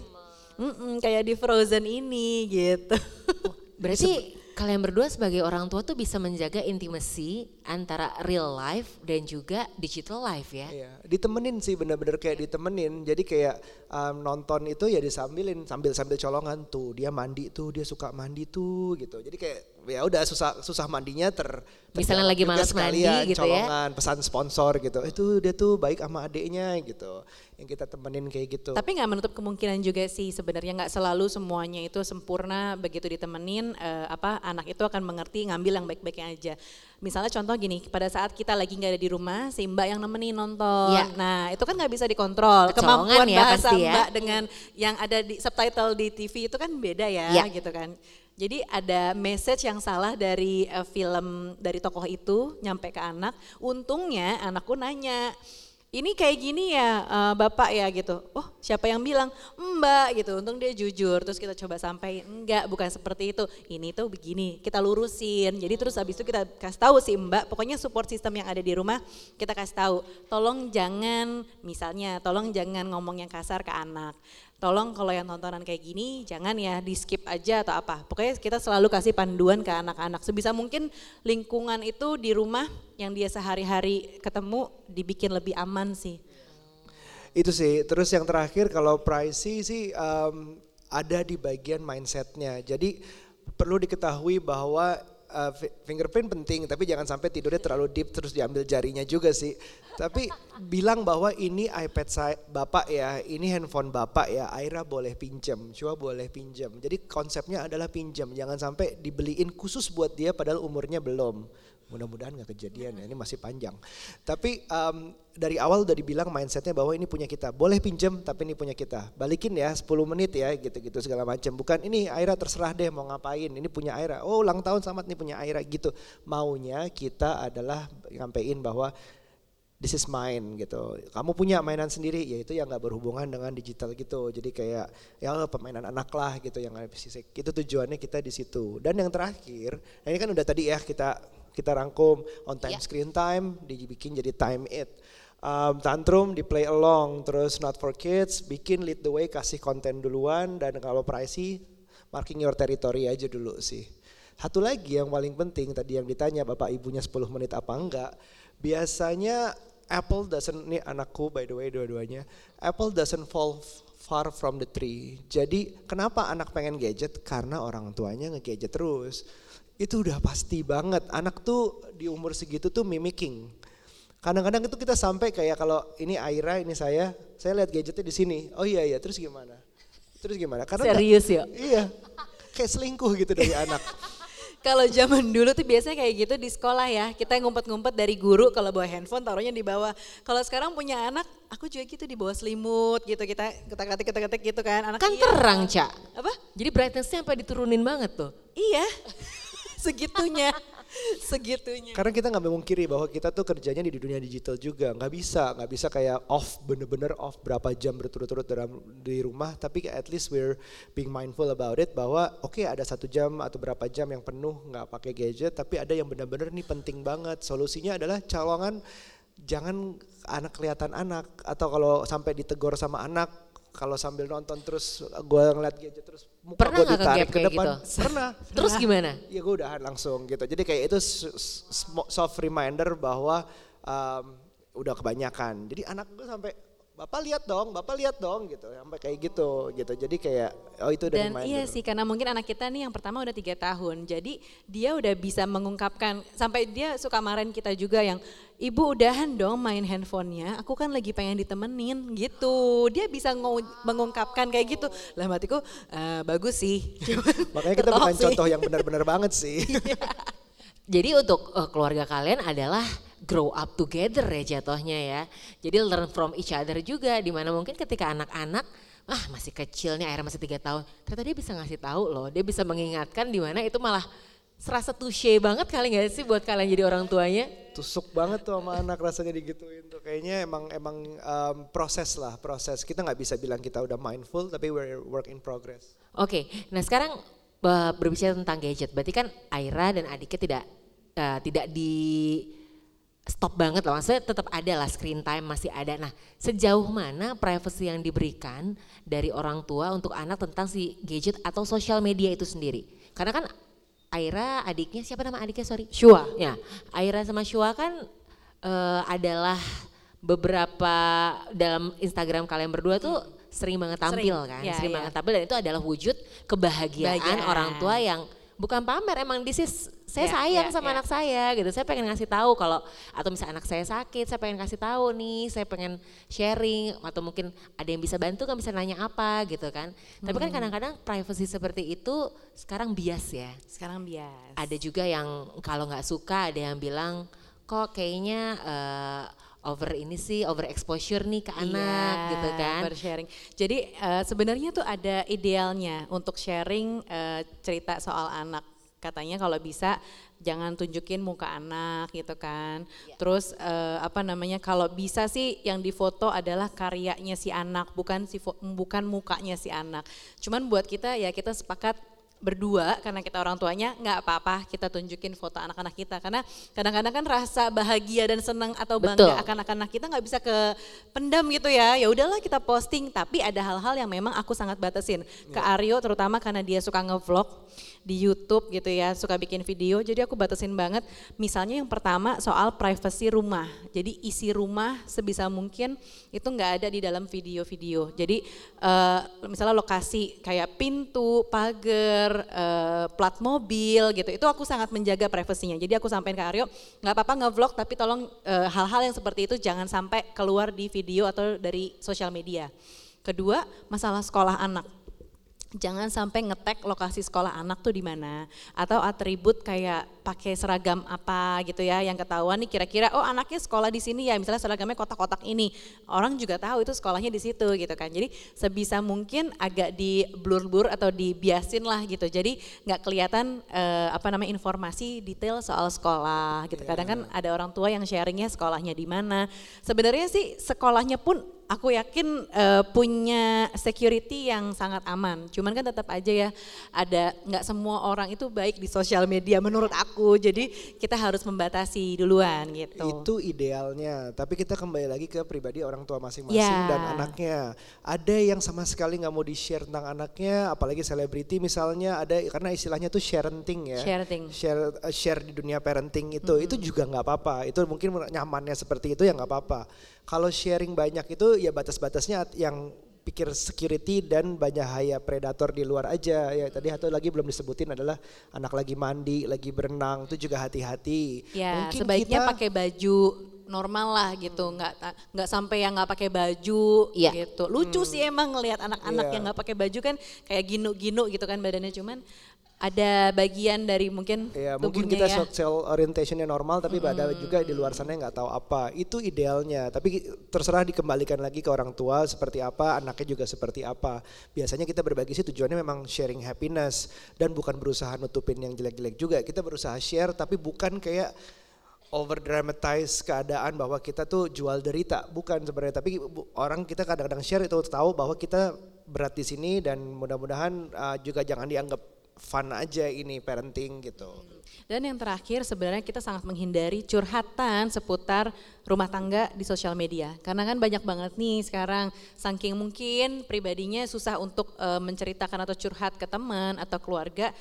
Mm-mm, kayak di Frozen ini gitu. Berarti kalian berdua sebagai orang tua tuh bisa menjaga intimasi antara real life dan juga digital life ya. Iya, ditemenin sih bener-bener kayak ditemenin. Jadi kayak um, nonton itu ya disambilin sambil sambil colongan tuh dia mandi tuh dia suka mandi tuh gitu. Jadi kayak ya udah susah susah mandinya ter Misalnya lagi malas mandi sekalian, gitu ya. colongan, pesan sponsor gitu. Itu dia tuh baik sama adiknya gitu. Yang kita temenin kayak gitu. Tapi nggak menutup kemungkinan juga sih sebenarnya nggak selalu semuanya itu sempurna begitu ditemenin eh, apa anak itu akan mengerti ngambil yang baik-baiknya aja. Misalnya contoh gini, pada saat kita lagi nggak ada di rumah, si Mbak yang nemenin nonton. Ya. Nah itu kan nggak bisa dikontrol. Kecolongan Kemampuan ya bahasa pasti ya. Mbak dengan yang ada di subtitle di TV itu kan beda ya, Ya. gitu kan. Jadi ada message yang salah dari eh, film dari tokoh itu nyampe ke anak. Untungnya anakku nanya, ini kayak gini ya eh, bapak ya gitu. Oh siapa yang bilang? Mbak gitu. Untung dia jujur. Terus kita coba sampai enggak bukan seperti itu. Ini tuh begini. Kita lurusin. Jadi terus habis itu kita kasih tahu si Mbak. Pokoknya support system yang ada di rumah kita kasih tahu. Tolong jangan misalnya tolong jangan ngomong yang kasar ke anak. Tolong kalau yang tontonan kayak gini jangan ya di skip aja atau apa. Pokoknya kita selalu kasih panduan ke anak-anak. Sebisa mungkin lingkungan itu di rumah yang dia sehari-hari ketemu dibikin lebih aman sih. Itu sih. Terus yang terakhir kalau privacy sih em, ada di bagian mindsetnya. Jadi perlu diketahui bahwa uh, fingerprint penting, tapi jangan sampai tidurnya terlalu deep terus diambil jarinya juga sih. Tapi bilang bahwa ini iPad saya bapak ya, ini handphone bapak ya, Aira boleh pinjam, Cua boleh pinjam. Jadi konsepnya adalah pinjam, jangan sampai dibeliin khusus buat dia padahal umurnya belum. Mudah-mudahan nggak kejadian ya, ini masih panjang. Tapi um, dari awal udah dibilang mindsetnya bahwa ini punya kita. Boleh pinjam tapi ini punya kita. Balikin ya 10 menit ya gitu-gitu segala macam. Bukan ini Aira terserah deh mau ngapain. Ini punya Aira. Oh ulang tahun selamat nih punya Aira gitu. Maunya kita adalah ngampein bahwa this is mine gitu. Kamu punya mainan sendiri, yaitu yang nggak berhubungan dengan digital gitu. Jadi kayak ya permainan anak lah gitu yang fisik. Itu tujuannya kita di situ. Dan yang terakhir, ini kan udah tadi ya kita kita rangkum on time yeah. screen time dibikin jadi time it. Um, tantrum di play along terus not for kids bikin lead the way kasih konten duluan dan kalau pricey marking your territory aja dulu sih. Satu lagi yang paling penting tadi yang ditanya bapak ibunya 10 menit apa enggak biasanya Apple doesn't ini anakku by the way dua-duanya Apple doesn't fall far from the tree. Jadi kenapa anak pengen gadget? Karena orang tuanya ngegadget terus itu udah pasti banget. Anak tuh di umur segitu tuh mimicking. Kadang-kadang itu kita sampai kayak kalau ini Aira, ini saya, saya lihat gadgetnya di sini. Oh iya iya, terus gimana? Terus gimana? Karena serius ya? Iya. Kayak selingkuh gitu dari anak. Kalau zaman dulu tuh biasanya kayak gitu di sekolah ya. Kita ngumpet-ngumpet dari guru kalau bawa handphone taruhnya di bawah. Kalau sekarang punya anak, aku juga gitu di bawah selimut gitu. Kita ketik ketik ketik gitu kan. Anak kan iya. terang, Cak. Apa? Jadi brightnessnya sampai diturunin banget tuh. Iya segitunya segitunya. Karena kita nggak memungkiri bahwa kita tuh kerjanya di dunia digital juga, nggak bisa, nggak bisa kayak off bener-bener off berapa jam berturut-turut dalam di rumah, tapi at least we're being mindful about it bahwa oke okay, ada satu jam atau berapa jam yang penuh nggak pakai gadget, tapi ada yang benar-benar nih penting banget. Solusinya adalah colongan jangan anak kelihatan anak atau kalau sampai ditegur sama anak kalau sambil nonton terus gue ngeliat gadget terus muka gue ditarik ke, ke depan. Gitu? Pernah. terus gimana? Ya gue udahan langsung gitu. Jadi kayak itu soft reminder bahwa um, udah kebanyakan. Jadi anak gue sampai Bapak lihat dong, Bapak lihat dong gitu, sampai kayak gitu gitu. Jadi kayak oh itu Dan iya sih karena mungkin anak kita nih yang pertama udah tiga tahun, jadi dia udah bisa mengungkapkan sampai dia suka marahin kita juga yang ibu udahan dong main handphonenya, aku kan lagi pengen ditemenin gitu. Dia bisa mengungkapkan kayak gitu. Lah matiku uh, bagus sih. Makanya kita bukan sih. contoh yang benar-benar banget sih. Jadi untuk uh, keluarga kalian adalah grow up together ya jatuhnya ya. Jadi learn from each other juga di mana mungkin ketika anak-anak ah masih kecil nih akhirnya masih tiga tahun ternyata dia bisa ngasih tahu loh dia bisa mengingatkan di mana itu malah serasa touche banget kali gak sih buat kalian jadi orang tuanya? Tusuk banget tuh sama anak rasanya digituin tuh. Kayaknya emang emang um, proses lah proses. Kita nggak bisa bilang kita udah mindful tapi we're work in progress. Oke okay, nah sekarang berbicara tentang gadget. Berarti kan Aira dan adiknya tidak uh, tidak di stop banget loh, maksudnya tetap ada lah screen time masih ada. Nah sejauh mana privacy yang diberikan dari orang tua untuk anak tentang si gadget atau sosial media itu sendiri? Karena kan Aira adiknya siapa nama adiknya sorry? Shua. Ya, Aira sama Shua kan uh, adalah beberapa dalam Instagram kalian berdua tuh sering banget tampil sering, kan, ya, sering ya. banget tampil dan itu adalah wujud kebahagiaan Bahagiaan. orang tua yang bukan pamer emang this is saya yeah, sayang yeah, sama yeah. anak saya gitu saya pengen ngasih tahu kalau atau misalnya anak saya sakit saya pengen kasih tahu nih saya pengen sharing atau mungkin ada yang bisa bantu kan bisa nanya apa gitu kan hmm. tapi kan kadang-kadang privacy seperti itu sekarang bias ya sekarang bias ada juga yang kalau nggak suka ada yang bilang kok kayaknya uh, over ini sih over exposure nih ke anak iya, gitu kan. sharing. Jadi uh, sebenarnya tuh ada idealnya untuk sharing uh, cerita soal anak. Katanya kalau bisa jangan tunjukin muka anak gitu kan. Ya. Terus uh, apa namanya kalau bisa sih yang difoto adalah karyanya si anak bukan si bukan mukanya si anak. Cuman buat kita ya kita sepakat berdua karena kita orang tuanya nggak apa-apa kita tunjukin foto anak-anak kita. Karena kadang-kadang kan rasa bahagia dan senang atau bangga akan anak-anak kita nggak bisa ke pendam gitu ya. Ya udahlah kita posting tapi ada hal-hal yang memang aku sangat batasin. Ke iya. Aryo terutama karena dia suka ngevlog di YouTube gitu ya suka bikin video. Jadi aku batasin banget. Misalnya yang pertama soal privacy rumah. Jadi isi rumah sebisa mungkin itu nggak ada di dalam video-video. Jadi uh, misalnya lokasi kayak pintu pagar nomor, uh, plat mobil gitu. Itu aku sangat menjaga privasinya. Jadi aku sampaikan ke Aryo, nggak apa-apa nge-vlog tapi tolong hal eh, hal-hal yang seperti itu jangan sampai keluar di video atau dari sosial media. Kedua, masalah sekolah anak jangan sampai ngetek lokasi sekolah anak tuh di mana. Atau atribut kayak pakai seragam apa gitu ya yang ketahuan nih kira-kira oh anaknya sekolah di sini ya misalnya seragamnya kotak-kotak ini. Orang juga tahu itu sekolahnya di situ gitu kan. Jadi sebisa mungkin agak di blur-blur atau dibiasin lah gitu. Jadi nggak kelihatan eh, apa namanya informasi detail soal sekolah gitu. Kadang kan iya. ada orang tua yang sharingnya sekolahnya di mana. Sebenarnya sih sekolahnya pun aku yakin uh, punya security yang sangat aman. Cuman kan tetap aja ya ada nggak semua orang itu baik di sosial media menurut aku. Jadi kita harus membatasi duluan gitu. Itu idealnya. Tapi kita kembali lagi ke pribadi orang tua masing-masing yeah. dan anaknya. Ada yang sama sekali nggak mau di share tentang anaknya, apalagi selebriti misalnya ada karena istilahnya tuh sharenting ya. Sharing. Share uh, share di dunia parenting itu, mm -hmm. itu juga nggak apa-apa. Itu mungkin nyamannya seperti itu ya nggak apa-apa kalau sharing banyak itu ya batas-batasnya yang pikir security dan banyak haya predator di luar aja ya tadi satu lagi belum disebutin adalah anak lagi mandi lagi berenang itu juga hati-hati ya Mungkin sebaiknya kita, pakai baju normal lah gitu hmm. nggak nggak sampai yang nggak pakai baju ya. gitu lucu hmm. sih emang ngelihat anak-anak ya. yang nggak pakai baju kan kayak ginu-ginu gitu kan badannya cuman ada bagian dari mungkin ya, mungkin kita ya. sexual orientationnya normal tapi hmm. ada juga di luar sana yang nggak tahu apa. Itu idealnya. Tapi terserah dikembalikan lagi ke orang tua seperti apa anaknya juga seperti apa. Biasanya kita berbagi sih tujuannya memang sharing happiness dan bukan berusaha nutupin yang jelek-jelek juga. Kita berusaha share tapi bukan kayak over dramatize keadaan bahwa kita tuh jual derita. Bukan sebenarnya tapi orang kita kadang-kadang share itu tahu bahwa kita berat di sini dan mudah-mudahan uh, juga jangan dianggap fun aja ini parenting gitu. Dan yang terakhir sebenarnya kita sangat menghindari curhatan seputar rumah tangga di sosial media. Karena kan banyak banget nih sekarang saking mungkin pribadinya susah untuk uh, menceritakan atau curhat ke teman atau keluarga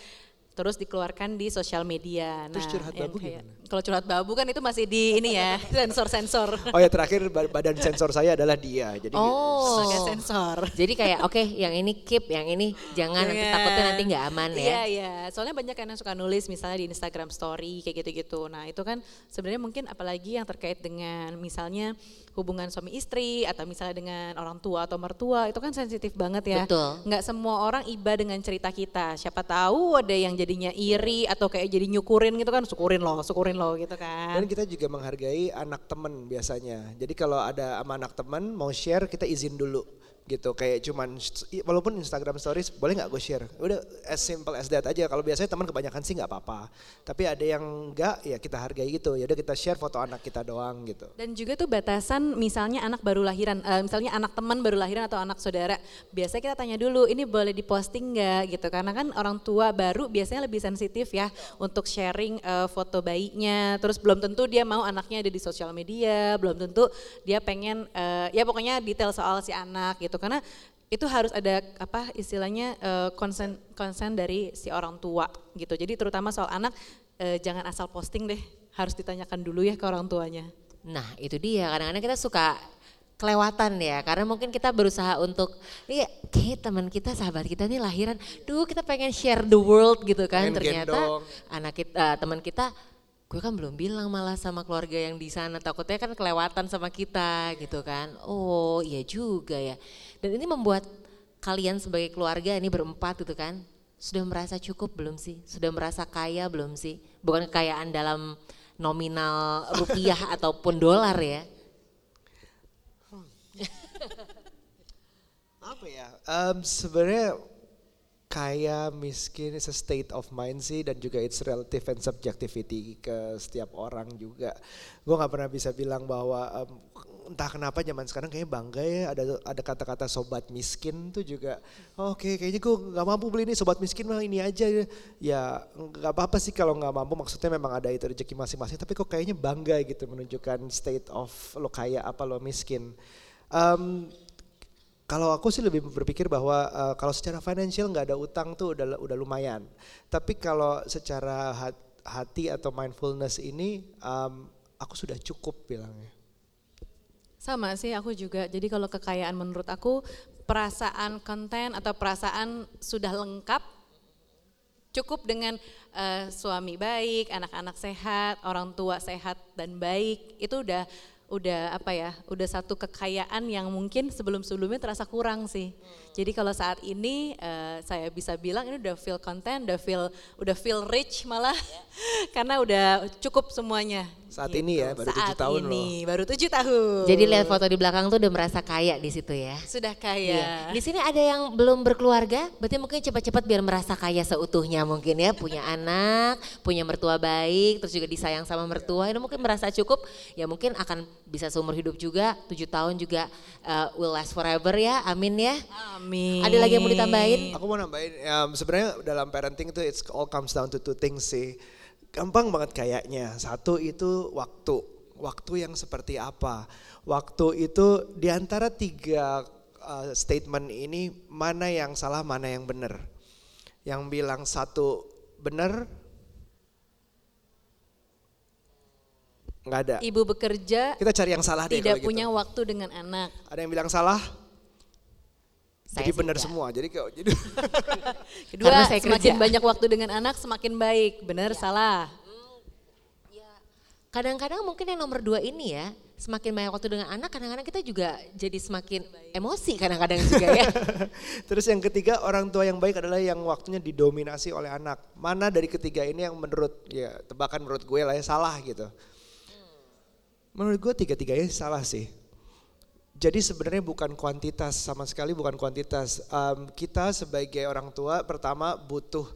terus dikeluarkan di sosial media. Terus nah, curhat babu kayak, Kalau curhat babu kan itu masih di ini ya, sensor-sensor. Oh ya terakhir badan sensor saya adalah dia. Jadi Oh, sensor. Jadi kayak oke okay, yang ini keep, yang ini jangan yeah. nanti iya. takutnya nanti nggak aman ya. Iya, yeah, iya. Yeah. Soalnya banyak yang suka nulis misalnya di Instagram story kayak gitu-gitu. Nah, itu kan sebenarnya mungkin apalagi yang terkait dengan misalnya hubungan suami istri atau misalnya dengan orang tua atau mertua itu kan sensitif banget ya. Betul. Nggak semua orang iba dengan cerita kita. Siapa tahu ada yang jadi jadinya iri atau kayak jadi nyukurin gitu kan, syukurin loh, syukurin loh gitu kan. Dan kita juga menghargai anak temen biasanya. Jadi kalau ada sama anak temen mau share kita izin dulu gitu kayak cuman walaupun Instagram Stories boleh nggak gue share? Udah as simple as that aja. Kalau biasanya teman kebanyakan sih nggak apa-apa. Tapi ada yang enggak ya kita hargai itu ya udah kita share foto anak kita doang gitu. Dan juga tuh batasan misalnya anak baru lahiran uh, misalnya anak teman baru lahiran atau anak saudara biasanya kita tanya dulu ini boleh diposting nggak? gitu. Karena kan orang tua baru biasanya lebih sensitif ya untuk sharing uh, foto bayinya. Terus belum tentu dia mau anaknya ada di sosial media belum tentu dia pengen uh, ya pokoknya detail soal si anak gitu karena itu harus ada apa istilahnya konsen uh, konsen dari si orang tua gitu. Jadi terutama soal anak uh, jangan asal posting deh, harus ditanyakan dulu ya ke orang tuanya. Nah itu dia kadang-kadang kita suka kelewatan ya karena mungkin kita berusaha untuk iya kayak teman kita sahabat kita nih lahiran duh kita pengen share the world gitu kan pengen ternyata gendong. anak kita uh, teman kita gue kan belum bilang malah sama keluarga yang di sana takutnya kan kelewatan sama kita gitu kan. Oh iya juga ya. Dan ini membuat kalian sebagai keluarga ini berempat gitu kan sudah merasa cukup belum sih? Sudah merasa kaya belum sih? Bukan kekayaan dalam nominal rupiah ataupun dolar ya? Apa ya? Um, sebenarnya kaya, miskin, is a state of mind sih dan juga it's relative and subjectivity ke setiap orang juga. Gue nggak pernah bisa bilang bahwa um, entah kenapa zaman sekarang kayaknya bangga ya ada ada kata-kata sobat miskin tuh juga. Oke okay, kayaknya gue nggak mampu beli ini sobat miskin mah ini aja. Ya nggak apa-apa sih kalau nggak mampu maksudnya memang ada itu rezeki masing-masing tapi kok kayaknya bangga gitu menunjukkan state of lo kaya apa lo miskin. Um, kalau aku sih lebih berpikir bahwa uh, kalau secara financial nggak ada utang tuh udah udah lumayan. Tapi kalau secara hati atau mindfulness ini um, aku sudah cukup bilangnya. Sama sih aku juga. Jadi kalau kekayaan menurut aku perasaan konten atau perasaan sudah lengkap Cukup dengan uh, suami baik, anak-anak sehat, orang tua sehat dan baik, itu udah udah apa ya, udah satu kekayaan yang mungkin sebelum-sebelumnya terasa kurang sih. Jadi kalau saat ini uh, saya bisa bilang ini udah feel content, udah feel udah feel rich malah karena udah cukup semuanya. Saat gitu. ini ya, baru tujuh tahun ini, loh. baru tujuh tahun. Jadi lihat foto di belakang tuh udah merasa kaya di situ ya. Sudah kaya. Iya. Di sini ada yang belum berkeluarga, berarti mungkin cepat-cepat biar merasa kaya seutuhnya mungkin ya, punya anak, punya mertua baik, terus juga disayang sama mertua, itu mungkin merasa cukup, ya mungkin akan bisa seumur hidup juga, tujuh tahun juga uh, will last forever ya, amin ya. Amin. Ada lagi yang mau ditambahin? Aku mau nambahin, um, sebenarnya dalam parenting itu it's all comes down to two things sih gampang banget kayaknya. Satu itu waktu. Waktu yang seperti apa? Waktu itu di antara tiga uh, statement ini mana yang salah, mana yang benar? Yang bilang satu benar, nggak ada. Ibu bekerja. Kita cari yang salah deh. Tidak gitu. punya gitu. waktu dengan anak. Ada yang bilang salah? Saya jadi benar semua. Jadi kok jadi Kedua, Karena saya semakin kerja. banyak waktu dengan anak semakin baik. Benar, ya. salah. Ya. Kadang-kadang mungkin yang nomor dua ini ya, semakin banyak waktu dengan anak, kadang-kadang kita juga jadi semakin emosi kadang-kadang juga ya. Terus yang ketiga, orang tua yang baik adalah yang waktunya didominasi oleh anak. Mana dari ketiga ini yang menurut, ya tebakan menurut gue lah ya salah gitu. Menurut gue tiga-tiganya salah sih. Jadi sebenarnya bukan kuantitas sama sekali bukan kuantitas. Um, kita sebagai orang tua pertama butuh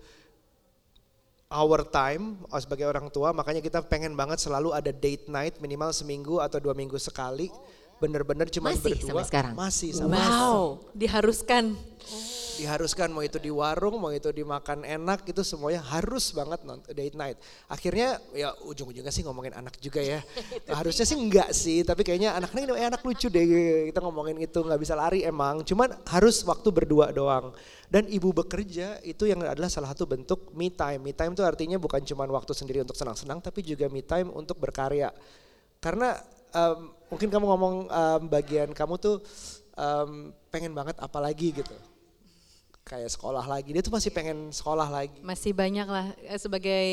our time oh, sebagai orang tua makanya kita pengen banget selalu ada date night minimal seminggu atau dua minggu sekali. Bener-bener cuma masih berdua. Sampai sekarang. Masih sampai Wow, sekarang. diharuskan. Oh diharuskan mau itu di warung mau itu dimakan enak itu semuanya harus banget date night. Akhirnya ya ujung-ujungnya sih ngomongin anak juga ya. Harusnya sih enggak sih tapi kayaknya anaknya ini eh, anak lucu deh kita ngomongin itu nggak bisa lari emang. Cuman harus waktu berdua doang. Dan ibu bekerja itu yang adalah salah satu bentuk me time. Me time itu artinya bukan cuma waktu sendiri untuk senang-senang tapi juga me time untuk berkarya. Karena um, mungkin kamu ngomong um, bagian kamu tuh um, pengen banget apalagi gitu kayak sekolah lagi. Dia tuh masih pengen sekolah lagi. Masih banyak lah eh, sebagai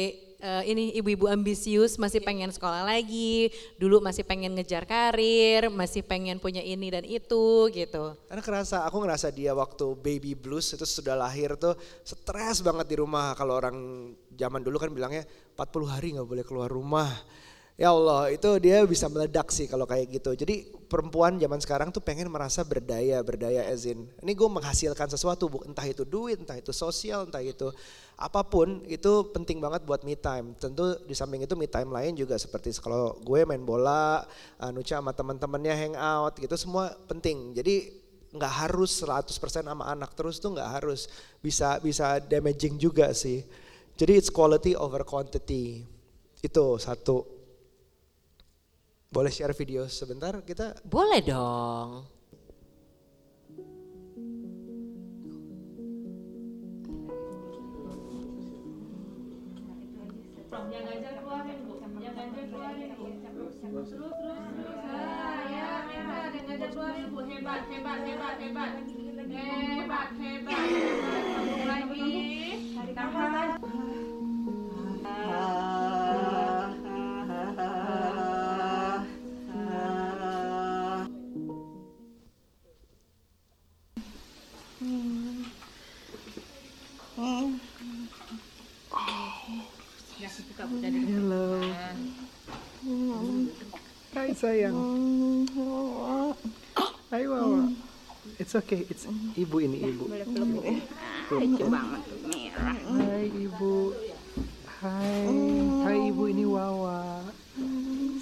uh, ini ibu-ibu ambisius masih pengen sekolah lagi. Dulu masih pengen ngejar karir, masih pengen punya ini dan itu gitu. Karena kerasa, aku ngerasa dia waktu baby blues itu sudah lahir tuh stres banget di rumah. Kalau orang zaman dulu kan bilangnya 40 hari nggak boleh keluar rumah Ya Allah, itu dia bisa meledak sih kalau kayak gitu. Jadi perempuan zaman sekarang tuh pengen merasa berdaya, berdaya ezin. Ini gue menghasilkan sesuatu, entah itu duit, entah itu sosial, entah itu apa pun, itu penting banget buat me time. Tentu di samping itu me time lain juga seperti kalau gue main bola, uh, Nucha sama teman-temannya hang out gitu semua penting. Jadi nggak harus 100% sama anak terus tuh nggak harus bisa bisa damaging juga sih. Jadi it's quality over quantity. Itu satu. Boleh share video sebentar kita? Boleh dong. Yang ganjil keluarin bu, yang ganjil keluarin bu. Terus terus terus. Ya, hebat, yang ganjil keluarin bu, hebat, hebat, hebat, hebat. Hebat, hebat. Lagi. Hello. Hai sayang. Hai Wawa. It's okay, it's ibu ini ibu. Lucu banget merah. Hai ibu. Hai, hai ibu ini Wawa.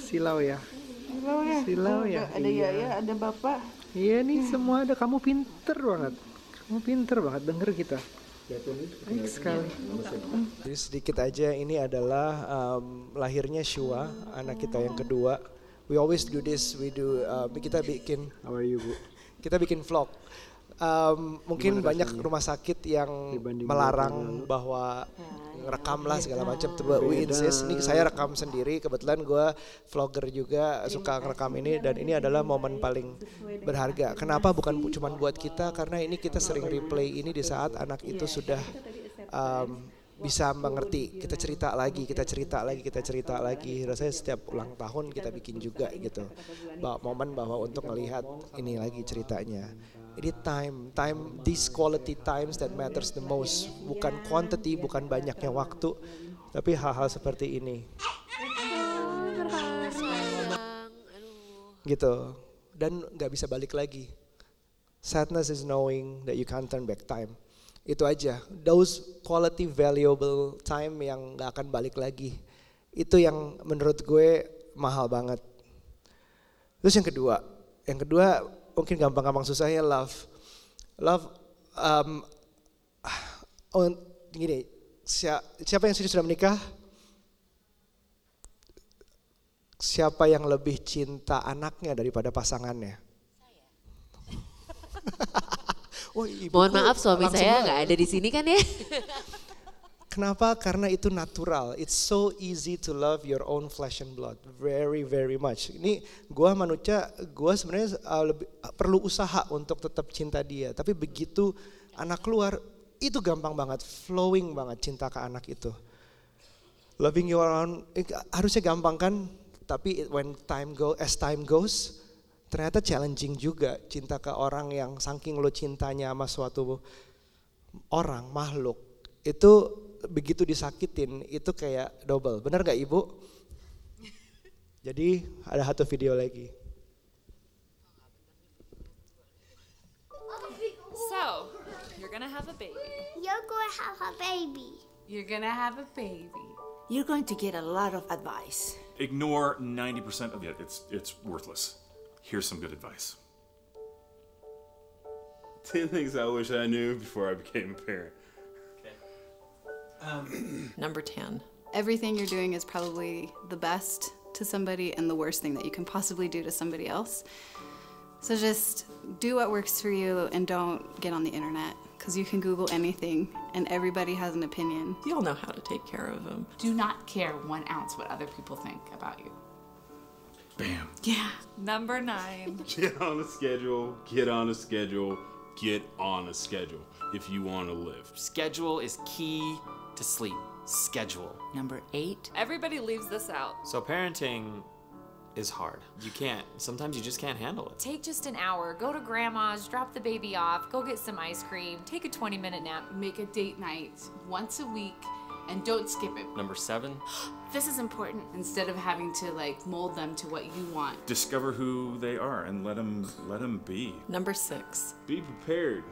Silau ya. Silau ya. Silau ya. Ada iya. ya, ada bapak. Iya nih semua ada. Kamu pinter banget. Kamu pinter banget denger kita. Baik sekali. Jadi sedikit aja ini adalah um, lahirnya Shua, anak kita yang kedua. We always do this, we do uh, kita bikin How are you, Bu? Kita bikin vlog um, mungkin Gimana banyak rasanya? rumah sakit yang melarang bahwa rekam lah segala macam. Coba we insist. Ini saya rekam sendiri. Kebetulan gue vlogger juga suka ngerekam ini dan ini adalah momen paling berharga. Kenapa? Bukan cuma buat kita karena ini kita sering replay ini di saat anak itu sudah um, bisa mengerti. Kita cerita lagi, kita cerita lagi, kita cerita lagi. Rasanya setiap ulang tahun kita bikin juga gitu. Momen bahwa untuk melihat ini lagi ceritanya. Ini time, time, these quality times that matters the most. Bukan quantity, bukan banyaknya waktu, tapi hal-hal seperti ini. Gitu. Dan nggak bisa balik lagi. Sadness is knowing that you can't turn back time. Itu aja. Those quality valuable time yang nggak akan balik lagi. Itu yang menurut gue mahal banget. Terus yang kedua, yang kedua mungkin gampang-gampang susahnya love. Love, um, oh, gini, siapa yang sudah menikah? Siapa yang lebih cinta anaknya daripada pasangannya? oh, Mohon maaf suami saya nggak ada di sini kan ya? Kenapa? Karena itu natural. It's so easy to love your own flesh and blood. Very, very much. Ini gue manusia, gue sebenarnya uh, lebih, uh, perlu usaha untuk tetap cinta dia. Tapi begitu anak keluar, itu gampang banget, flowing banget cinta ke anak itu. Loving your own, eh, harusnya gampang kan? Tapi when time go, as time goes, ternyata challenging juga cinta ke orang yang saking lo cintanya sama suatu orang makhluk itu begitu disakitin itu kayak double. Benar gak ibu? Jadi ada satu video lagi. So you're gonna have a baby. You're gonna have a baby. You're gonna have a baby. You're going to get a lot of advice. Ignore 90% of it. It's, it's worthless. Here's some good advice. 10 things I wish I knew before I became a parent. Um, Number 10. Everything you're doing is probably the best to somebody and the worst thing that you can possibly do to somebody else. So just do what works for you and don't get on the internet because you can Google anything and everybody has an opinion. You all know how to take care of them. Do not care one ounce what other people think about you. Bam. Yeah. Number nine. Get on a schedule, get on a schedule, get on a schedule if you want to live. Schedule is key to sleep. Schedule. Number eight. Everybody leaves this out. So parenting is hard. You can't. Sometimes you just can't handle it. Take just an hour. Go to grandma's, drop the baby off, go get some ice cream, take a 20 minute nap. Make a date night once a week and don't skip it. Number seven. this is important. Instead of having to like mold them to what you want. Discover who they are and let them let them be. Number six. Be prepared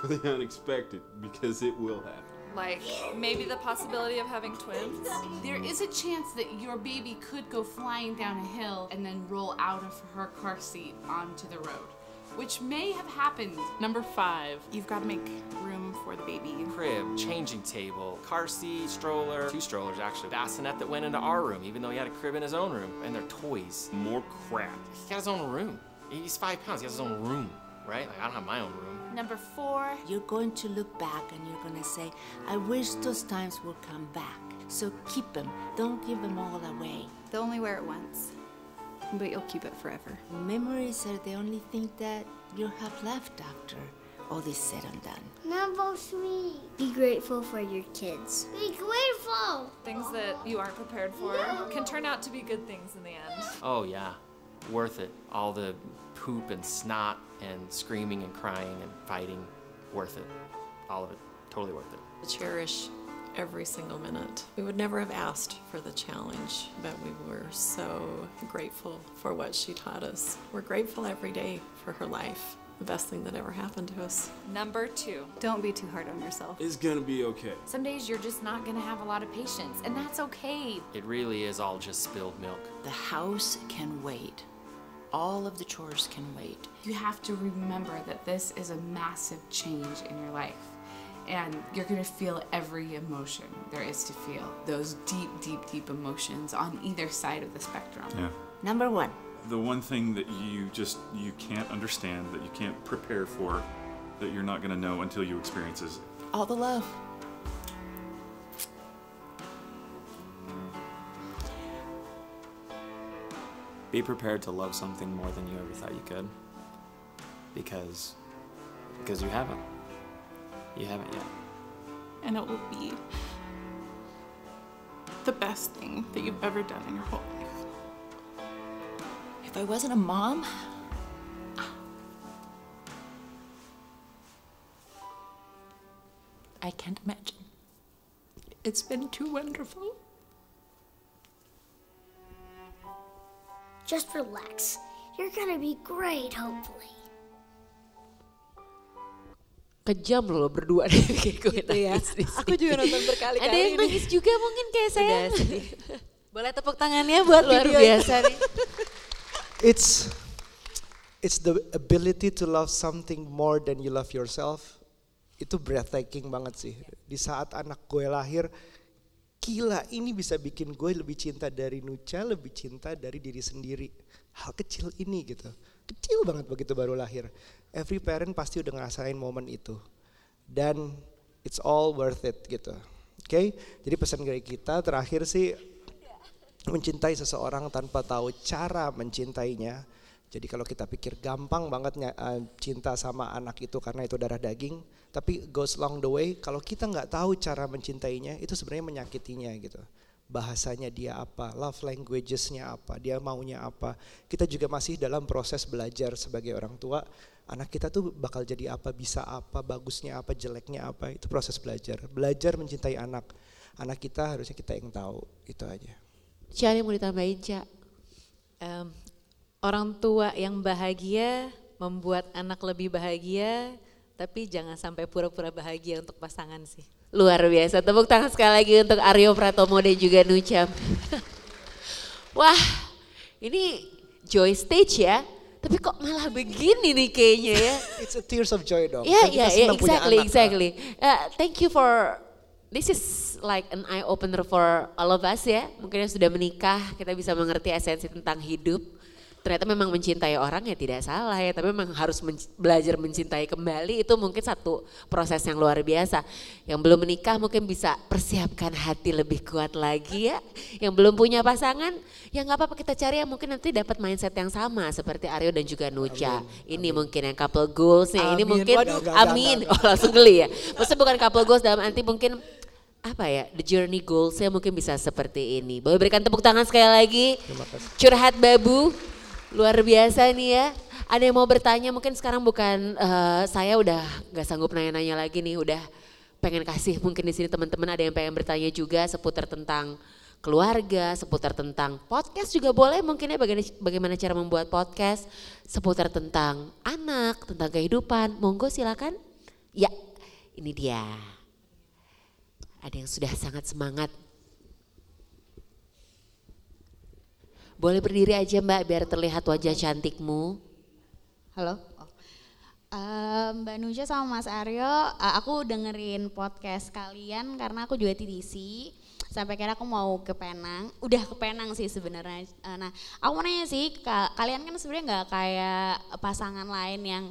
for the unexpected because it will happen. Like maybe the possibility of having twins. There is a chance that your baby could go flying down a hill and then roll out of her car seat onto the road which may have happened. Number five, you've got to make room for the baby. Crib, changing table, car seat, stroller, two strollers actually. Bassinet that went into our room, even though he had a crib in his own room, and their toys. More crap. He got his own room. He's five pounds, he has his own room, right? Like, I don't have my own room. Number four, you're going to look back and you're going to say, I wish those times would come back. So keep them, don't give them all away. They'll only wear it once but you'll keep it forever. Memories are the only thing that you have left after all this said and done. Number three, be grateful for your kids. Be grateful! Things that you aren't prepared for can turn out to be good things in the end. Oh, yeah. Worth it. All the poop and snot and screaming and crying and fighting. Worth it. All of it. Totally worth it. Cherish every single minute. We would never have asked for the challenge, but we were so grateful for what she taught us. We're grateful every day for her life. The best thing that ever happened to us. Number two, don't be too hard on yourself. It's gonna be okay. Some days you're just not gonna have a lot of patience, and that's okay. It really is all just spilled milk. The house can wait. All of the chores can wait. You have to remember that this is a massive change in your life. And you're going to feel every emotion there is to feel. Those deep deep deep emotions on either side of the spectrum. Yeah. Number one. The one thing that you just you can't understand that you can't prepare for that you're not going to know until you experience is all the love be prepared to love something more than you ever thought you could because because you haven't you haven't yet. And it will be the best thing that you've ever done in your whole life? If I wasn't a mom, I can't imagine. It's been too wonderful. Just relax. You're gonna be great, hopefully. Kejam loh berdua deh kayak gue Gitu ya. Aku juga nonton berkali-kali Ada yang ini. nangis juga mungkin kayak saya. Boleh tepuk tangannya buat Luar video biasa nih. It's it's the ability to love something more than you love yourself. Itu breathtaking banget sih. Di saat anak gue lahir, gila ini bisa bikin gue lebih cinta dari Nucha, lebih cinta dari diri sendiri. Hal kecil ini gitu. Kecil banget begitu baru lahir. Every parent pasti udah ngerasain momen itu. Dan it's all worth it gitu. Oke, jadi pesan dari kita terakhir sih mencintai seseorang tanpa tahu cara mencintainya. Jadi kalau kita pikir gampang banget eh, cinta sama anak itu karena itu darah daging, tapi goes along the way. Kalau kita nggak tahu cara mencintainya, itu sebenarnya menyakitinya gitu. Bahasanya dia apa, love languagesnya apa, dia maunya apa. Kita juga masih dalam proses belajar sebagai orang tua. Anak kita tuh bakal jadi apa, bisa apa, bagusnya apa, jeleknya apa. Itu proses belajar. Belajar mencintai anak. Anak kita harusnya kita yang tahu. Itu aja. Cia yang mau ditambahin Cia? Em, orang tua yang bahagia membuat anak lebih bahagia, tapi jangan sampai pura-pura bahagia untuk pasangan sih. Luar biasa. Tepuk tangan sekali lagi untuk Aryo Pratomo dan juga Nucam. Wah, ini joy stage ya. Tapi kok malah begini nih kayaknya ya. It's a tears of joy dong. Ya, Kan ya, ya, exactly, exactly. Uh, thank you for this is like an eye opener for all of us ya. Mungkin yang sudah menikah kita bisa mengerti esensi tentang hidup. Ternyata memang mencintai orang ya tidak salah ya, tapi memang harus men- belajar mencintai kembali itu mungkin satu proses yang luar biasa. Yang belum menikah mungkin bisa persiapkan hati lebih kuat lagi ya. Yang belum punya pasangan ya nggak apa-apa kita cari yang mungkin nanti dapat mindset yang sama seperti Aryo dan juga Nucha. Ini mungkin yang couple goalsnya, ini Amin. mungkin Waduh, enggak, amin. enggak, Oh langsung geli ya. Maksudnya bukan couple goals dalam arti mungkin apa ya, the journey goalsnya mungkin bisa seperti ini. Boleh berikan tepuk tangan sekali lagi. Curhat babu, luar biasa nih ya. Ada yang mau bertanya mungkin sekarang bukan eh, saya udah nggak sanggup nanya-nanya lagi nih, udah pengen kasih mungkin di sini teman-teman ada yang pengen bertanya juga seputar tentang keluarga, seputar tentang podcast juga boleh mungkin ya bagaimana, bagaimana cara membuat podcast, seputar tentang anak, tentang kehidupan. Monggo silakan. Ya, ini dia. Ada yang sudah sangat semangat. Boleh berdiri aja mbak biar terlihat wajah cantikmu. Halo. Oh. Mbak Nusya sama Mas Aryo, eh, aku dengerin podcast kalian karena aku juga TDC. Sampai kira aku mau ke Penang, udah ke Penang sih sebenarnya. Eh, Nah, aku mau nanya sih, ka- kalian kan sebenarnya nggak kayak pasangan lain yang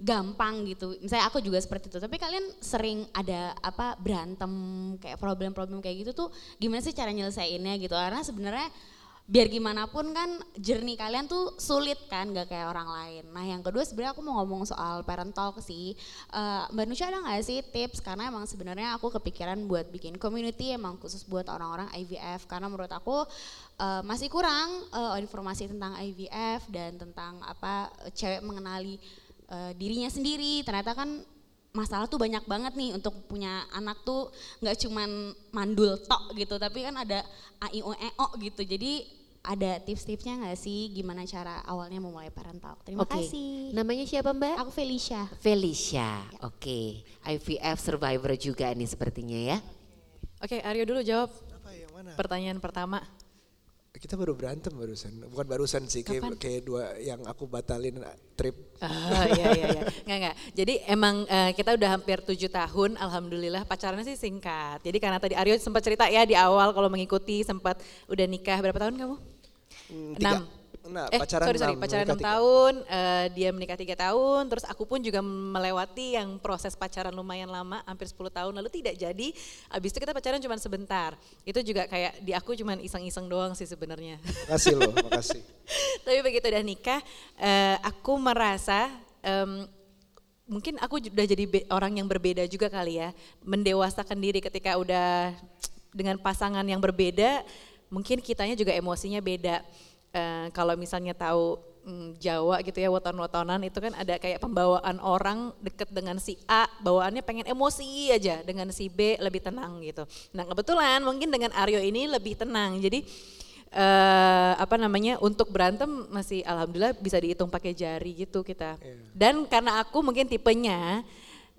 gampang gitu. Misalnya aku juga seperti itu, tapi kalian sering ada apa berantem kayak problem-problem kayak gitu tuh gimana sih cara nyelesainnya gitu? Karena sebenarnya biar gimana pun kan journey kalian tuh sulit kan gak kayak orang lain. Nah yang kedua sebenarnya aku mau ngomong soal parent talk sih. Eh, Mbak Nusya ada gak sih tips karena emang sebenarnya aku kepikiran buat bikin community emang khusus buat orang-orang IVF karena menurut aku eh, masih kurang eh, informasi tentang IVF dan tentang apa cewek mengenali eh, dirinya sendiri. Ternyata kan masalah tuh banyak banget nih untuk punya anak tuh nggak cuman mandul tok gitu tapi kan ada a i o e gitu jadi ada tips-tipsnya nggak sih gimana cara awalnya memulai parent talk terima Oke. kasih Namanya siapa mbak? aku Felicia Felicia. Oke. IVF survivor juga nih sepertinya ya. Oke, Aryo dulu jawab. Pertanyaan pertama. Kita baru berantem barusan, bukan barusan sih, Kapan? kayak, kayak dua yang aku batalin trip. Ah, iya iya iya. Enggak enggak. Jadi emang eh, kita udah hampir tujuh tahun, alhamdulillah pacarannya sih singkat. Jadi karena tadi Aryo sempat cerita ya di awal kalau mengikuti sempat udah nikah berapa tahun kamu? Hmm, Enam. Nah, eh pacaran sorry sorry pacaran enam tahun, eh, dia menikah tiga tahun, terus aku pun juga melewati yang proses pacaran lumayan lama, hampir 10 tahun lalu tidak jadi. Abis itu kita pacaran cuma sebentar. Itu juga kayak di aku cuma iseng-iseng doang sih sebenarnya. Makasih loh, makasih. Tapi begitu udah nikah, eh, aku merasa em, mungkin aku udah jadi orang yang berbeda juga kali ya, mendewasakan diri ketika udah dengan pasangan yang berbeda mungkin kitanya juga emosinya beda. Eh, kalau misalnya tahu mm, Jawa gitu ya weton-wetonan itu kan ada kayak pembawaan orang deket dengan si A bawaannya pengen emosi aja dengan si B lebih tenang gitu. Nah kebetulan mungkin dengan Aryo ini lebih tenang jadi eh apa namanya untuk berantem masih alhamdulillah bisa dihitung pakai jari gitu kita. Dan karena aku mungkin tipenya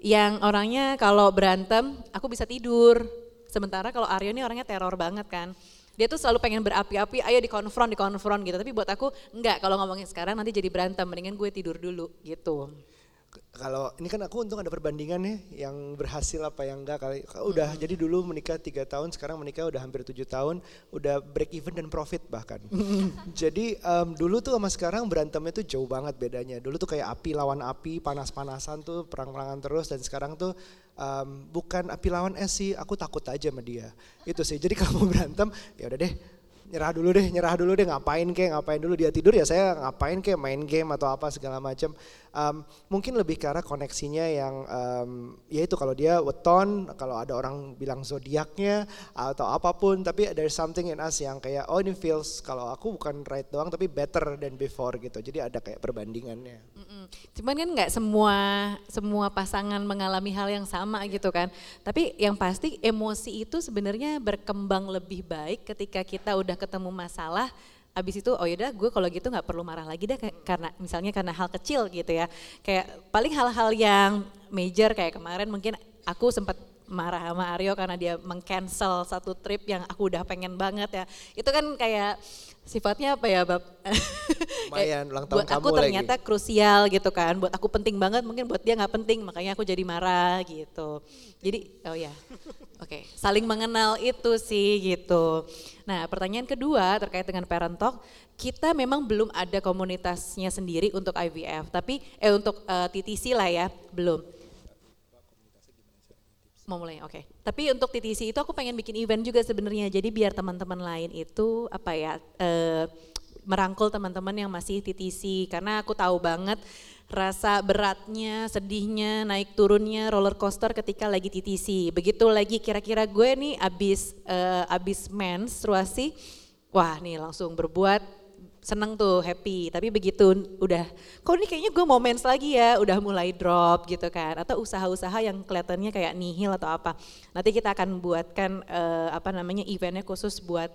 yang orangnya kalau berantem aku bisa tidur. Sementara kalau Aryo ini orangnya teror banget kan. Dia tuh selalu pengen berapi-api, ayo dikonfront, dikonfront gitu. Tapi buat aku enggak, kalau ngomongin sekarang nanti jadi berantem, mendingan gue tidur dulu gitu. Kalau ini kan aku untung ada perbandingan ya, yang berhasil apa yang enggak kali. Udah jadi dulu menikah tiga tahun, sekarang menikah udah hampir tujuh tahun, udah break even dan profit bahkan. jadi em, dulu tuh sama sekarang berantemnya tuh jauh banget bedanya. Dulu tuh kayak api lawan api, panas-panasan tuh perang-perangan terus dan sekarang tuh em, bukan api lawan es sih, aku takut aja sama dia. Itu sih. Jadi kalau mau berantem ya udah deh nyerah dulu deh, nyerah dulu deh ngapain kek, ngapain dulu dia tidur ya saya ngapain kek main game atau apa segala macam. Um, mungkin lebih ke arah koneksinya yang um, ya itu kalau dia weton, kalau ada orang bilang zodiaknya atau apa pun, tapi there's something in us yang kayak oh ini feels kalau aku bukan right doang tapi better than before gitu. Jadi ada kayak perbandingannya. Mm-mm. Cuman kan nggak semua semua pasangan mengalami hal yang sama gitu kan. Tapi yang pasti emosi itu sebenarnya berkembang lebih baik ketika kita udah ketemu masalah abis itu oh yaudah gue kalau gitu nggak perlu marah lagi deh karena misalnya karena hal kecil gitu ya. Kayak paling hal-hal yang major kayak kemarin mungkin aku sempat marah sama Aryo karena dia mengcancel satu trip yang aku udah pengen banget ya. Itu kan kayak sifatnya apa ya bab? Lumayan, ulang tahun buat aku kamu lagi. ternyata krusial gitu kan. Buat aku penting banget mungkin buat dia nggak penting makanya aku jadi marah gitu. Jadi oh ya oke. Saling mengenal itu sih gitu. Nah pertanyaan kedua terkait dengan parent talk kita memang belum ada komunitasnya sendiri untuk IVF tapi eh untuk eh, TTC lah ya belum mau mulai oke. Tapi untuk TTC itu aku pengen bikin event juga sebenarnya. Jadi biar teman-teman lain itu apa ya eh, merangkul teman-teman yang masih TTC karena aku tahu banget rasa beratnya, sedihnya, naik turunnya roller coaster ketika lagi TTC. Begitu lagi kira-kira gue nih abis eh, abis menstruasi, wah nih langsung berbuat seneng tuh happy. Tapi begitu udah kok ini kayaknya gue mau lagi ya? Udah mulai drop gitu kan. Atau usaha-usaha yang kelihatannya kayak nihil atau apa. Nanti kita akan buatkan eh, apa namanya eventnya khusus buat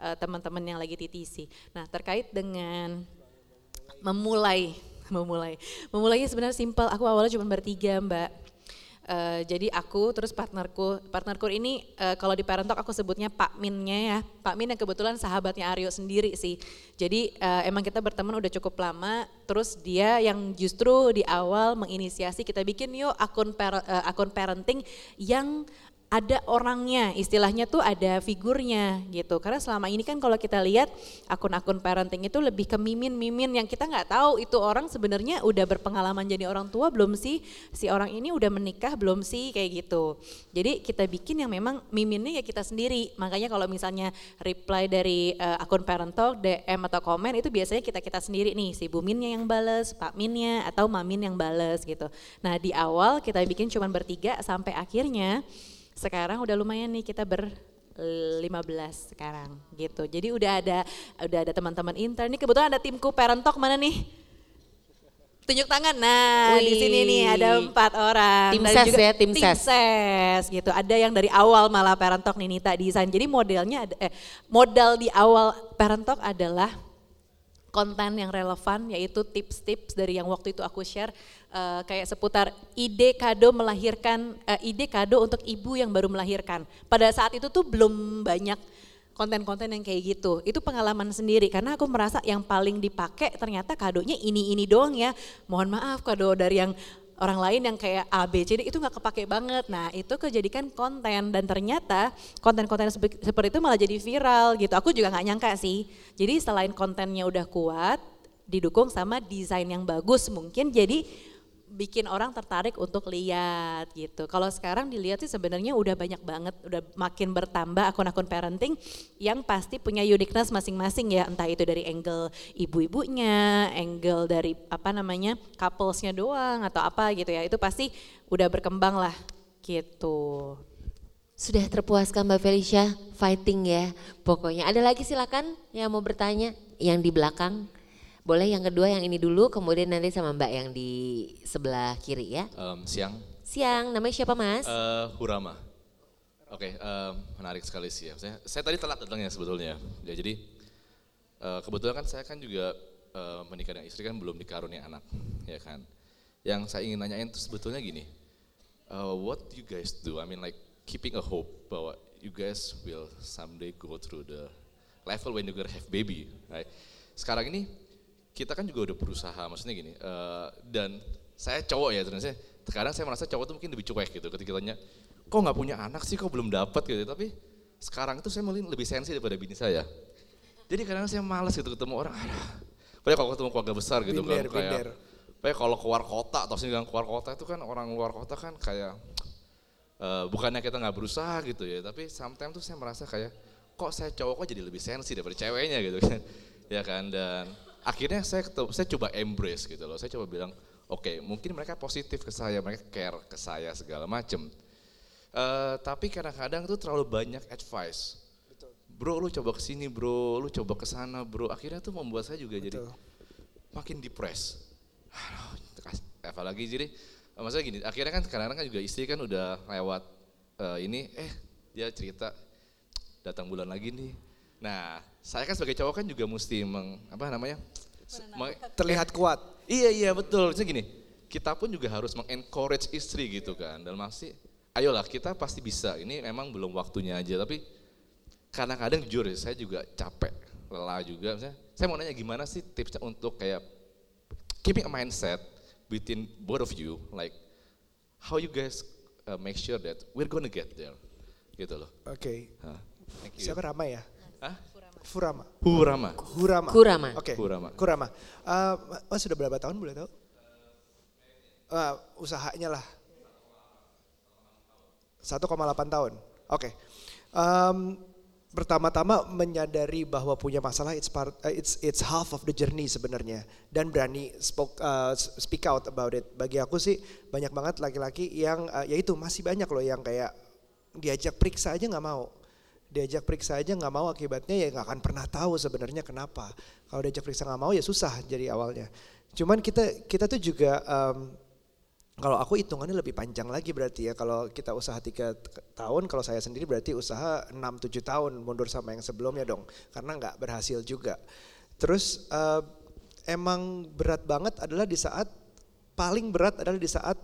eh, teman-teman yang lagi TTC nah terkait dengan memulai memulai. Memulainya sebenarnya simpel. Aku awalnya cuma bertiga mbak Eh, jadi aku terus partnerku partnerku ini eh, kalau di Parent Talk aku sebutnya Pak Minnya ya. Pak Min yang kebetulan sahabatnya Aryo sendiri sih. Jadi eh, emang kita berteman udah cukup lama terus dia yang justru di awal menginisiasi kita bikin yuk akun par- eh, akun parenting yang ada orangnya, istilahnya tuh ada figurnya gitu. Karena selama ini kan kalau kita lihat akun-akun parenting itu lebih ke mimin-mimin yang kita nggak tahu itu orang sebenarnya udah berpengalaman jadi orang tua belum sih, si orang ini udah menikah belum sih kayak gitu. Jadi kita bikin yang memang miminnya ya kita sendiri. Makanya kalau misalnya reply dari eh, akun parent talk, DM atau komen itu biasanya kita-kita sendiri nih, si Buminnya yang bales, Pak Minnya atau Mamin yang bales gitu. Nah di awal kita bikin cuman bertiga sampai akhirnya sekarang udah lumayan nih kita ber 15 sekarang gitu. Jadi udah ada udah ada teman-teman intern nih kebetulan ada timku parent talk mana nih? Tunjuk tangan. Nah, di sini nih ada Wih. empat orang. Tim ses juga ya, tim ses. ses gitu. Ada yang dari awal malah parent talk nih Nita desain. Jadi modelnya ada eh modal di awal parent talk adalah konten yang relevan yaitu tips-tips dari yang waktu itu aku share eh, kayak seputar ide kado melahirkan eh, ide kado untuk ibu yang baru melahirkan. Pada saat itu tuh belum banyak konten-konten yang kayak gitu. Itu pengalaman sendiri karena aku merasa yang paling dipakai ternyata kadonya ini-ini doang ya. Mohon maaf kado dari yang orang lain yang kayak A, B, C, D itu nggak kepake banget. Nah itu kejadikan konten dan ternyata konten-konten sepe- seperti itu malah jadi viral gitu. Aku juga nggak nyangka sih. Jadi selain kontennya udah kuat, didukung sama desain yang bagus mungkin jadi bikin orang tertarik untuk lihat gitu. Kalau sekarang dilihat sih sebenarnya udah banyak banget, udah makin bertambah akun-akun parenting yang pasti punya uniqueness masing-masing ya, entah itu dari angle ibu-ibunya, angle dari apa namanya couplesnya doang atau apa gitu ya, itu pasti udah berkembang lah gitu. Sudah terpuaskan Mbak Felicia fighting ya pokoknya. Ada lagi silakan yang mau bertanya yang di belakang. Boleh yang kedua yang ini dulu kemudian nanti sama Mbak yang di sebelah kiri ya. Um, siang. Siang, namanya siapa Mas? Uh, Hurama. Oke, okay, um, menarik sekali sih ya. Saya, saya tadi telat datangnya sebetulnya. Ya, jadi uh, kebetulan kan saya kan juga uh, menikah dengan istri kan belum dikaruniai anak, ya kan. Yang saya ingin nanyain tuh sebetulnya gini, uh, what you guys do? I mean like keeping a hope bahwa you guys will someday go through the level when you gonna have baby, right? Sekarang ini kita kan juga udah berusaha, maksudnya gini, uh, dan saya cowok ya ternyata Sekarang saya merasa cowok tuh mungkin lebih cuek gitu ketika tanya, kok nggak punya anak sih, kok belum dapat gitu. Tapi sekarang itu saya mungkin lebih sensi daripada bini saya. Jadi kadang saya males gitu ketemu orang, Padahal kalau ketemu keluarga besar gitu binder, kan kayak, kayak kalau keluar kota atau sih keluar kota itu kan orang luar kota kan kayak uh, bukannya kita nggak berusaha gitu ya, tapi sometimes tuh saya merasa kayak kok saya cowok kok jadi lebih sensi daripada ceweknya? gitu kan, ya kan dan akhirnya saya ketemu, saya coba embrace gitu loh, saya coba bilang oke okay, mungkin mereka positif ke saya, mereka care ke saya segala macem. Uh, tapi kadang-kadang tuh terlalu banyak advice. Betul. Bro lu coba ke sini bro, lu coba ke sana bro. Akhirnya tuh membuat saya juga Betul. jadi makin depres. Apalagi jadi maksudnya gini, akhirnya kan kadang-kadang kan juga istri kan udah lewat uh, ini, eh dia cerita datang bulan lagi nih. Nah, saya kan sebagai cowok kan juga mesti meng, apa namanya? terlihat kuat. Iya iya betul. Jadi gini, kita pun juga harus mengencourage istri gitu kan. Dalam arti, ayolah kita pasti bisa. Ini memang belum waktunya aja. Tapi kadang-kadang jujur ya, saya juga capek, lelah juga. Misalnya, saya mau nanya gimana sih tipsnya untuk kayak keeping a mindset between both of you, like how you guys uh, make sure that we're gonna get there, gitu loh. Oke. Okay. Huh. Siapa Rama ya? Hah? Furama. Hurama. Hurama. Kurama. Oke. Okay. Hurama. Kurama. Uh, mas sudah berapa tahun boleh tahu? Uh, usahanya lah. 1,8 tahun. Oke. Okay. Um, pertama-tama menyadari bahwa punya masalah it's part uh, it's it's half of the journey sebenarnya dan berani spoke uh, speak out about it. Bagi aku sih banyak banget laki-laki yang uh, yaitu masih banyak loh yang kayak diajak periksa aja nggak mau diajak periksa aja nggak mau akibatnya ya nggak akan pernah tahu sebenarnya kenapa. Kalau diajak periksa nggak mau ya susah jadi awalnya. Cuman kita kita tuh juga um, kalau aku hitungannya lebih panjang lagi berarti ya kalau kita usaha tiga tahun kalau saya sendiri berarti usaha 6-7 tahun mundur sama yang sebelumnya dong karena nggak berhasil juga terus uh, emang berat banget adalah di saat paling berat adalah di saat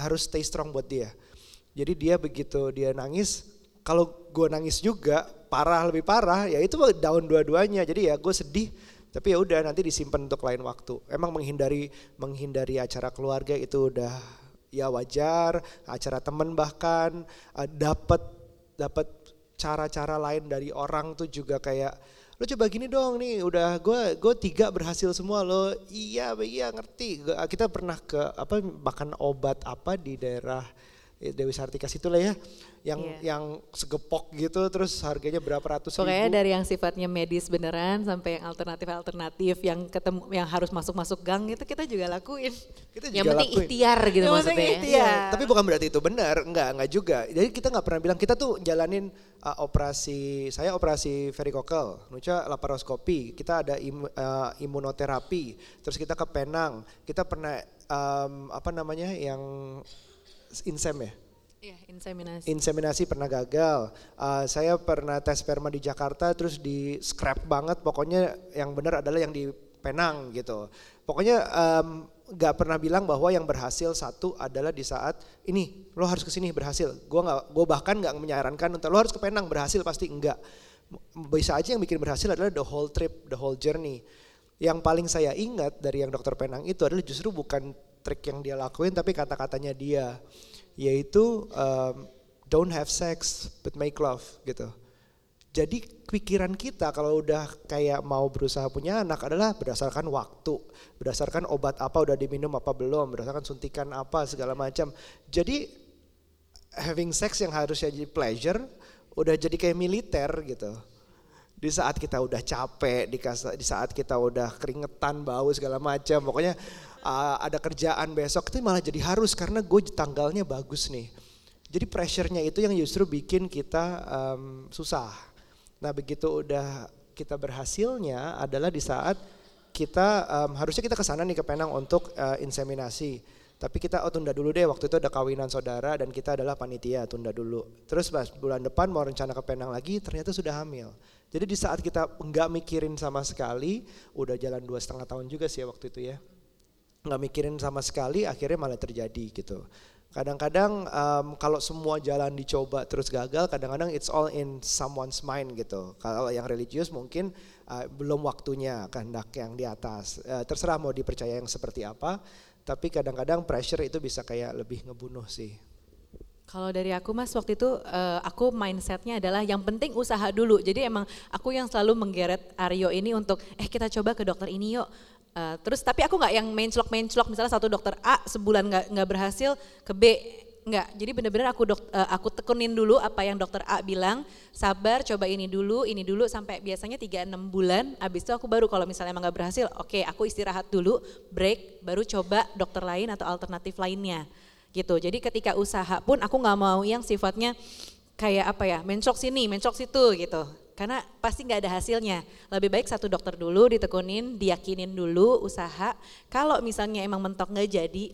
harus stay strong buat dia jadi dia begitu dia nangis kalau gue nangis juga parah lebih parah ya itu daun dua-duanya. Jadi ya gue sedih tapi ya udah nanti disimpan untuk lain waktu. Emang menghindari menghindari acara keluarga itu udah ya wajar acara temen bahkan uh, dapat dapat cara-cara lain dari orang tuh juga kayak lo coba gini dong nih udah gue gue tiga berhasil semua lo iya iya ngerti. Kita pernah ke apa makan obat apa di daerah Dewi Sartika situ lah ya yang yeah. yang segepok gitu terus harganya berapa ratus Pokoknya ribu. dari yang sifatnya medis beneran sampai yang alternatif-alternatif yang ketemu yang harus masuk-masuk gang itu kita juga lakuin. Kita juga yang penting lakuin. ikhtiar gitu yang maksudnya. Ya. Ikhtiar. Ya, tapi bukan berarti itu benar, enggak, enggak juga. Jadi kita nggak pernah bilang kita tuh jalanin uh, operasi saya operasi varikokel, Nuca laparoskopi, kita ada im, uh, imunoterapi, terus kita ke Penang, kita pernah um, apa namanya yang insem ya? Iya, inseminasi. Inseminasi pernah gagal. Uh, saya pernah tes sperma di Jakarta terus di scrap banget. Pokoknya yang benar adalah yang di Penang gitu. Pokoknya um, gak pernah bilang bahwa yang berhasil satu adalah di saat ini lo harus ke sini berhasil. Gue nggak, gue bahkan nggak menyarankan untuk lo harus ke Penang berhasil pasti enggak. Bisa aja yang bikin berhasil adalah the whole trip, the whole journey. Yang paling saya ingat dari yang dokter Penang itu adalah justru bukan trik yang dia lakuin tapi kata-katanya dia yaitu um, don't have sex but make love gitu. Jadi pikiran kita kalau udah kayak mau berusaha punya anak adalah berdasarkan waktu, berdasarkan obat apa udah diminum apa belum, berdasarkan suntikan apa segala macam. Jadi having sex yang harusnya jadi pleasure udah jadi kayak militer gitu. Di saat kita udah capek, di saat kita udah keringetan, bau segala macam, pokoknya uh, ada kerjaan besok itu malah jadi harus karena gue tanggalnya bagus nih. Jadi pressure-nya itu yang justru bikin kita em, susah. Nah begitu udah kita berhasilnya adalah di saat kita em, harusnya kita ke sana nih ke Penang untuk eh, inseminasi. Tapi kita oh tunda dulu deh waktu itu ada kawinan saudara dan kita adalah panitia tunda dulu. Terus pas bulan depan mau rencana ke Penang lagi ternyata sudah hamil. Jadi di saat kita nggak mikirin sama sekali, udah jalan dua setengah tahun juga sih ya waktu itu ya nggak mikirin sama sekali akhirnya malah terjadi gitu. Kadang-kadang em, kalau semua jalan dicoba terus gagal, kadang-kadang it's all in someone's mind gitu. Kalau yang religius mungkin eh, belum waktunya kehendak yang di atas. Eh, terserah mau dipercaya yang seperti apa, tapi kadang-kadang pressure itu bisa kayak lebih ngebunuh sih. Kalau dari aku mas waktu itu eh, aku mindsetnya adalah yang penting usaha dulu. Jadi emang aku yang selalu menggeret Aryo ini untuk eh kita coba ke dokter ini yuk. Eh, terus tapi aku nggak yang menclok menclok misalnya satu dokter A sebulan nggak nggak berhasil ke B nggak. Jadi bener-bener aku dok, eh, aku tekunin dulu apa yang dokter A bilang. Sabar coba ini dulu ini dulu sampai biasanya 3-6 bulan. Abis itu aku baru kalau misalnya emang nggak berhasil oke aku istirahat dulu break baru coba dokter lain atau alternatif lainnya gitu. Jadi ketika usaha pun aku nggak mau yang sifatnya kayak apa ya, mencok sini, mencok situ gitu. Karena pasti nggak ada hasilnya. Lebih baik satu dokter dulu ditekunin, diyakinin dulu usaha. Kalau misalnya emang mentok nggak jadi,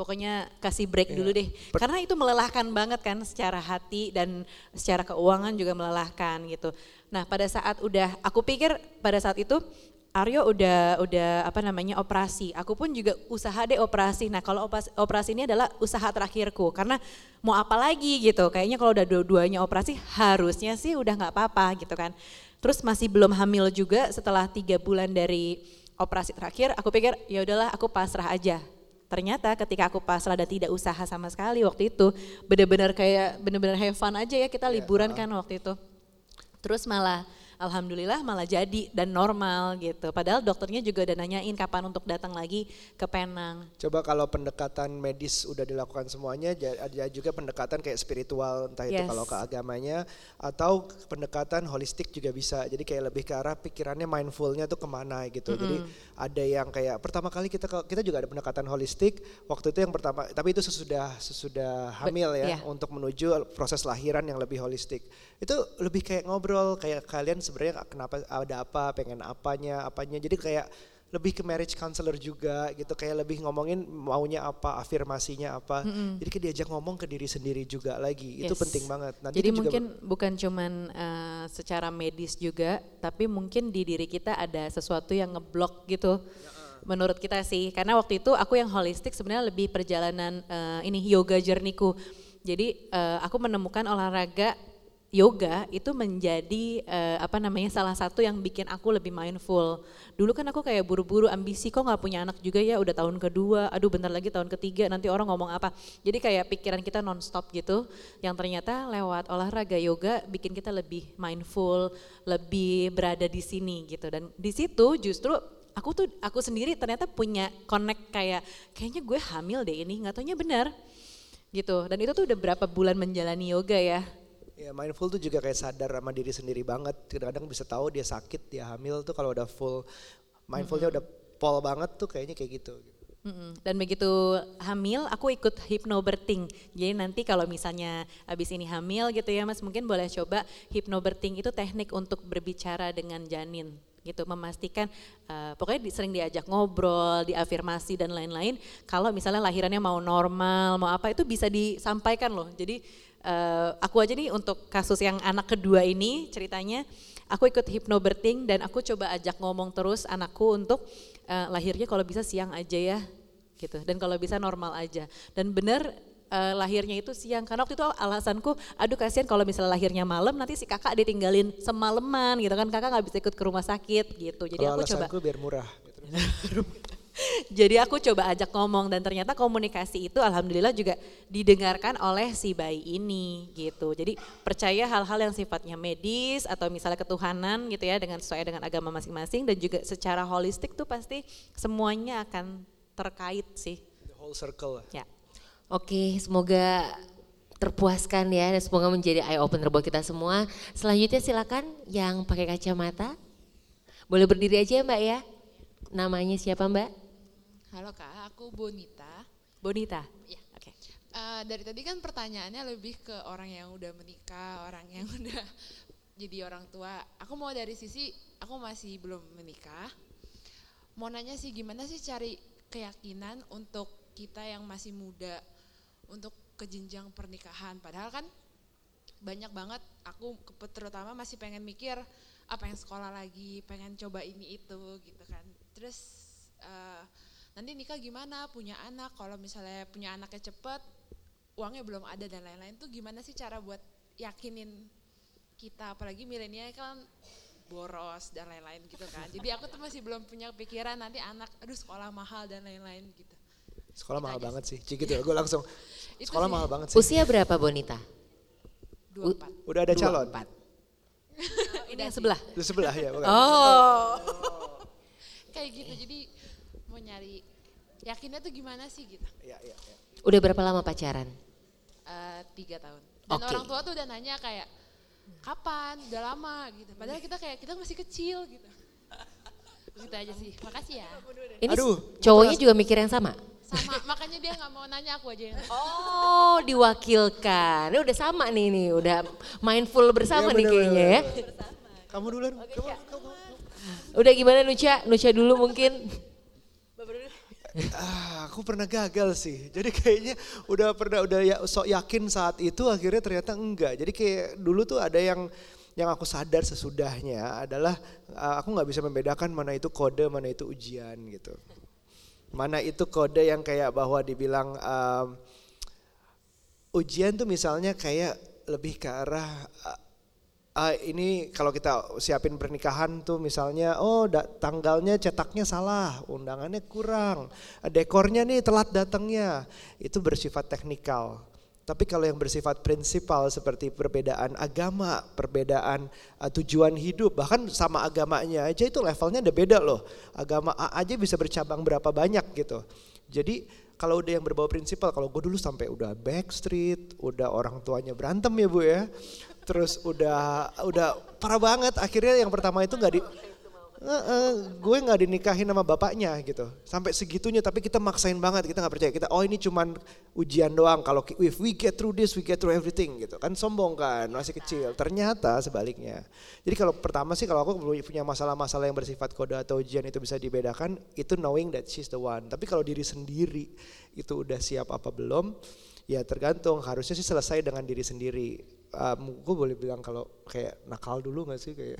pokoknya kasih break dulu deh. Karena itu melelahkan banget kan secara hati dan secara keuangan juga melelahkan gitu. Nah pada saat udah, aku pikir pada saat itu Aryo udah udah apa namanya operasi. Aku pun juga usaha deh operasi. Nah kalau operasi, operasi ini adalah usaha terakhirku karena mau apa lagi gitu. Kayaknya kalau udah dua-duanya operasi harusnya sih udah nggak apa-apa gitu kan. Terus masih belum hamil juga setelah tiga bulan dari operasi terakhir. Aku pikir ya udahlah aku pasrah aja. Ternyata ketika aku pasrah dan tidak usaha sama sekali waktu itu benar-benar kayak benar-benar have fun aja ya kita liburan kan waktu itu. Terus malah alhamdulillah malah jadi dan normal gitu. Padahal dokternya juga udah nanyain kapan untuk datang lagi ke Penang. Coba kalau pendekatan medis udah dilakukan semuanya, ada juga pendekatan kayak spiritual, entah itu Yes. kalau ke agamanya, atau pendekatan holistik juga bisa. Jadi kayak lebih ke arah pikirannya mindfulnya tuh ke mana gitu. Jadi Mm-mm. ada yang kayak pertama kali kita kita juga ada pendekatan holistik. Waktu itu yang pertama, tapi itu sesudah sesudah hamil ya, iya. untuk menuju proses lahiran yang lebih holistik. Itu lebih kayak ngobrol, kayak kalian sebenarnya kenapa ada apa, pengen apanya, apanya. Jadi kayak lebih ke marriage counselor juga gitu kayak lebih ngomongin maunya apa afirmasinya apa Mm-mm. jadi kayak diajak ngomong ke diri sendiri juga lagi itu Yes. penting banget nanti Jadi itu juga mungkin bukan cuman eh, secara medis juga, tapi mungkin di diri kita ada sesuatu yang ngeblok gitu. Menurut kita sih, karena waktu itu aku yang holistik sebenarnya lebih perjalanan eh, ini yoga journeyku. Jadi eh, aku menemukan olahraga yoga itu menjadi eh, apa namanya salah satu yang bikin aku lebih mindful. Dulu kan aku kayak buru-buru ambisi kok nggak punya anak juga ya udah tahun kedua, aduh bentar lagi tahun ketiga nanti orang ngomong apa. Jadi kayak pikiran kita nonstop gitu. Yang ternyata lewat olahraga yoga bikin kita lebih mindful, lebih berada di sini gitu. Dan di situ justru aku tuh aku sendiri ternyata punya connect kayak kayaknya gue hamil deh ini nggak taunya benar gitu. Dan itu tuh udah berapa bulan menjalani yoga ya. Ya mindful tuh juga kayak sadar sama diri sendiri banget kadang-kadang bisa tahu dia sakit dia hamil tuh kalau udah full mindfulnya udah pol banget tuh kayaknya kayak gitu Mm-mm. Dan begitu hamil, aku ikut hypnobirthing. Jadi nanti kalau misalnya abis ini hamil gitu ya mas, mungkin boleh coba hypnobirthing itu teknik untuk berbicara dengan janin gitu memastikan eh, pokoknya di- sering diajak ngobrol, diafirmasi dan lain-lain. Kalau misalnya lahirannya mau normal, mau apa itu bisa disampaikan loh. Jadi eh, aku aja nih untuk kasus yang anak kedua ini ceritanya aku ikut hypnobirthing dan aku coba ajak ngomong terus anakku untuk eh, lahirnya kalau bisa siang aja ya gitu. Dan kalau bisa normal aja. Dan benar eh, lahirnya itu siang. Karena waktu itu alasanku aduh kasihan kalau misalnya lahirnya malam nanti si kakak ditinggalin semalaman gitu kan. Kakak nggak bisa ikut ke rumah sakit gitu. Jadi kalau aku coba biar murah jadi aku coba ajak ngomong dan ternyata komunikasi itu alhamdulillah juga didengarkan oleh si bayi ini gitu. Jadi percaya hal-hal yang sifatnya medis atau misalnya ketuhanan gitu ya dengan sesuai dengan agama masing-masing dan juga secara holistik tuh pasti semuanya akan terkait sih. the whole circle. Ya. Oke, semoga terpuaskan ya dan semoga menjadi eye opener buat kita semua. Selanjutnya silakan yang pakai kacamata. Boleh berdiri aja ya Mbak ya. Namanya siapa Mbak? Halo kak, aku Bonita. Bonita. Ya. Oke. Eh, Eh, dari tadi kan pertanyaannya lebih ke orang yang udah menikah, orang yang udah jadi orang tua. Aku mau dari sisi aku masih belum menikah. Mau nanya sih gimana sih cari keyakinan untuk kita yang masih muda untuk ke jenjang pernikahan. Padahal kan banyak banget aku terutama masih pengen mikir ah pengen sekolah lagi, pengen coba ini itu gitu kan. Terus eh, nanti nikah gimana, punya anak, kalau misalnya punya anaknya cepet, uangnya belum ada dan lain-lain tuh gimana sih cara buat yakinin kita, apalagi milenial kan boros dan lain-lain gitu kan. Jadi aku tuh masih belum punya pikiran nanti anak, aduh sekolah mahal dan lain-lain gitu. Sekolah mahal banget sih, Cik gitu ya, gue langsung Itu sekolah sih. mahal banget sih. Usia berapa Bonita? Dua empat. Udah ada calon? Ini yang sebelah. Di sebelah ya. bukan? Oh. Kayak gitu, jadi mau nyari yakinnya tuh gimana sih gitu. Iya, iya. Udah berapa lama pacaran? Eh, tiga tahun. Dan Oke. orang tua tuh udah nanya kayak kapan, udah lama gitu. Padahal kita kayak kita masih kecil gitu. Gitu aja sih. Makasih ya. Ini cowoknya juga mikir yang sama? Sama, makanya dia nggak mau nanya aku aja yang Oh diwakilkan, Ini udah sama nih nih, udah mindful bersama Iya, nih bener, kayaknya ya. Kamu duluan. Udah gimana Nucha? Nucha dulu mungkin. Ah, aku pernah gagal sih. Jadi kayaknya udah pernah udah ya, sok yakin saat itu akhirnya ternyata enggak. Jadi kayak dulu tuh ada yang yang aku sadar sesudahnya adalah uh, aku nggak bisa membedakan mana itu kode, mana itu ujian gitu. Mana itu kode yang kayak bahwa dibilang um, ujian tuh misalnya kayak lebih ke arah uh, ah, ini kalau kita siapin pernikahan tuh misalnya oh da- tanggalnya cetaknya salah, undangannya kurang, dekornya nih telat datangnya, itu bersifat teknikal. Tapi kalau yang bersifat prinsipal seperti perbedaan agama, perbedaan uh, tujuan hidup, bahkan sama agamanya aja itu levelnya udah beda loh. Agama A aja bisa bercabang berapa banyak gitu. Jadi kalau udah yang berbau prinsipal, kalau gue dulu sampai udah backstreet, udah orang tuanya berantem ya bu ya, terus udah udah parah banget. Akhirnya yang pertama itu nggak di, Eh, eh, gue nggak dinikahin sama bapaknya gitu, sampai segitunya. Tapi kita maksain banget, kita nggak percaya. Kita oh ini cuman ujian doang. Kalau if we get through this, we get through everything gitu. Kan sombong kan, masih kecil. Ternyata sebaliknya. Jadi kalau pertama sih kalau aku punya masalah-masalah yang bersifat kode atau ujian itu bisa dibedakan, itu knowing that she's the one. Tapi kalau diri sendiri itu udah siap apa belum, ya tergantung. Harusnya sih selesai dengan diri sendiri. Um, gue boleh bilang kalau kayak nakal dulu gak sih kayak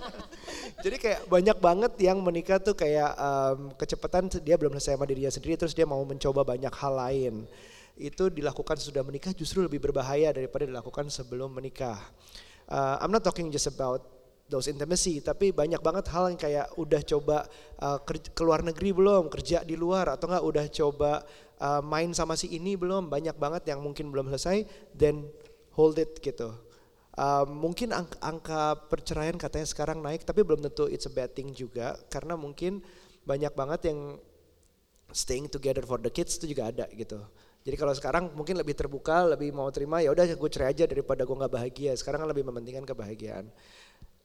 jadi kayak banyak banget yang menikah tuh kayak um, kecepatan dia belum selesai sama dirinya sendiri terus dia mau mencoba banyak hal lain. Itu dilakukan sesudah menikah justru lebih berbahaya daripada dilakukan sebelum menikah. Uh, I'm not talking just about those intimacy tapi banyak banget hal yang kayak udah coba uh, ker- keluar negeri belum kerja di luar atau enggak udah coba uh, main sama si ini belum banyak banget yang mungkin belum selesai then hold it gitu Um, mungkin angka, angka perceraian katanya sekarang naik, tapi belum tentu it's a bad thing juga, karena mungkin banyak banget yang staying together for the kids itu juga ada gitu. Jadi kalau sekarang mungkin lebih terbuka, lebih mau terima ya udah gue cerai aja daripada gue nggak bahagia. Sekarang kan lebih mementingkan kebahagiaan.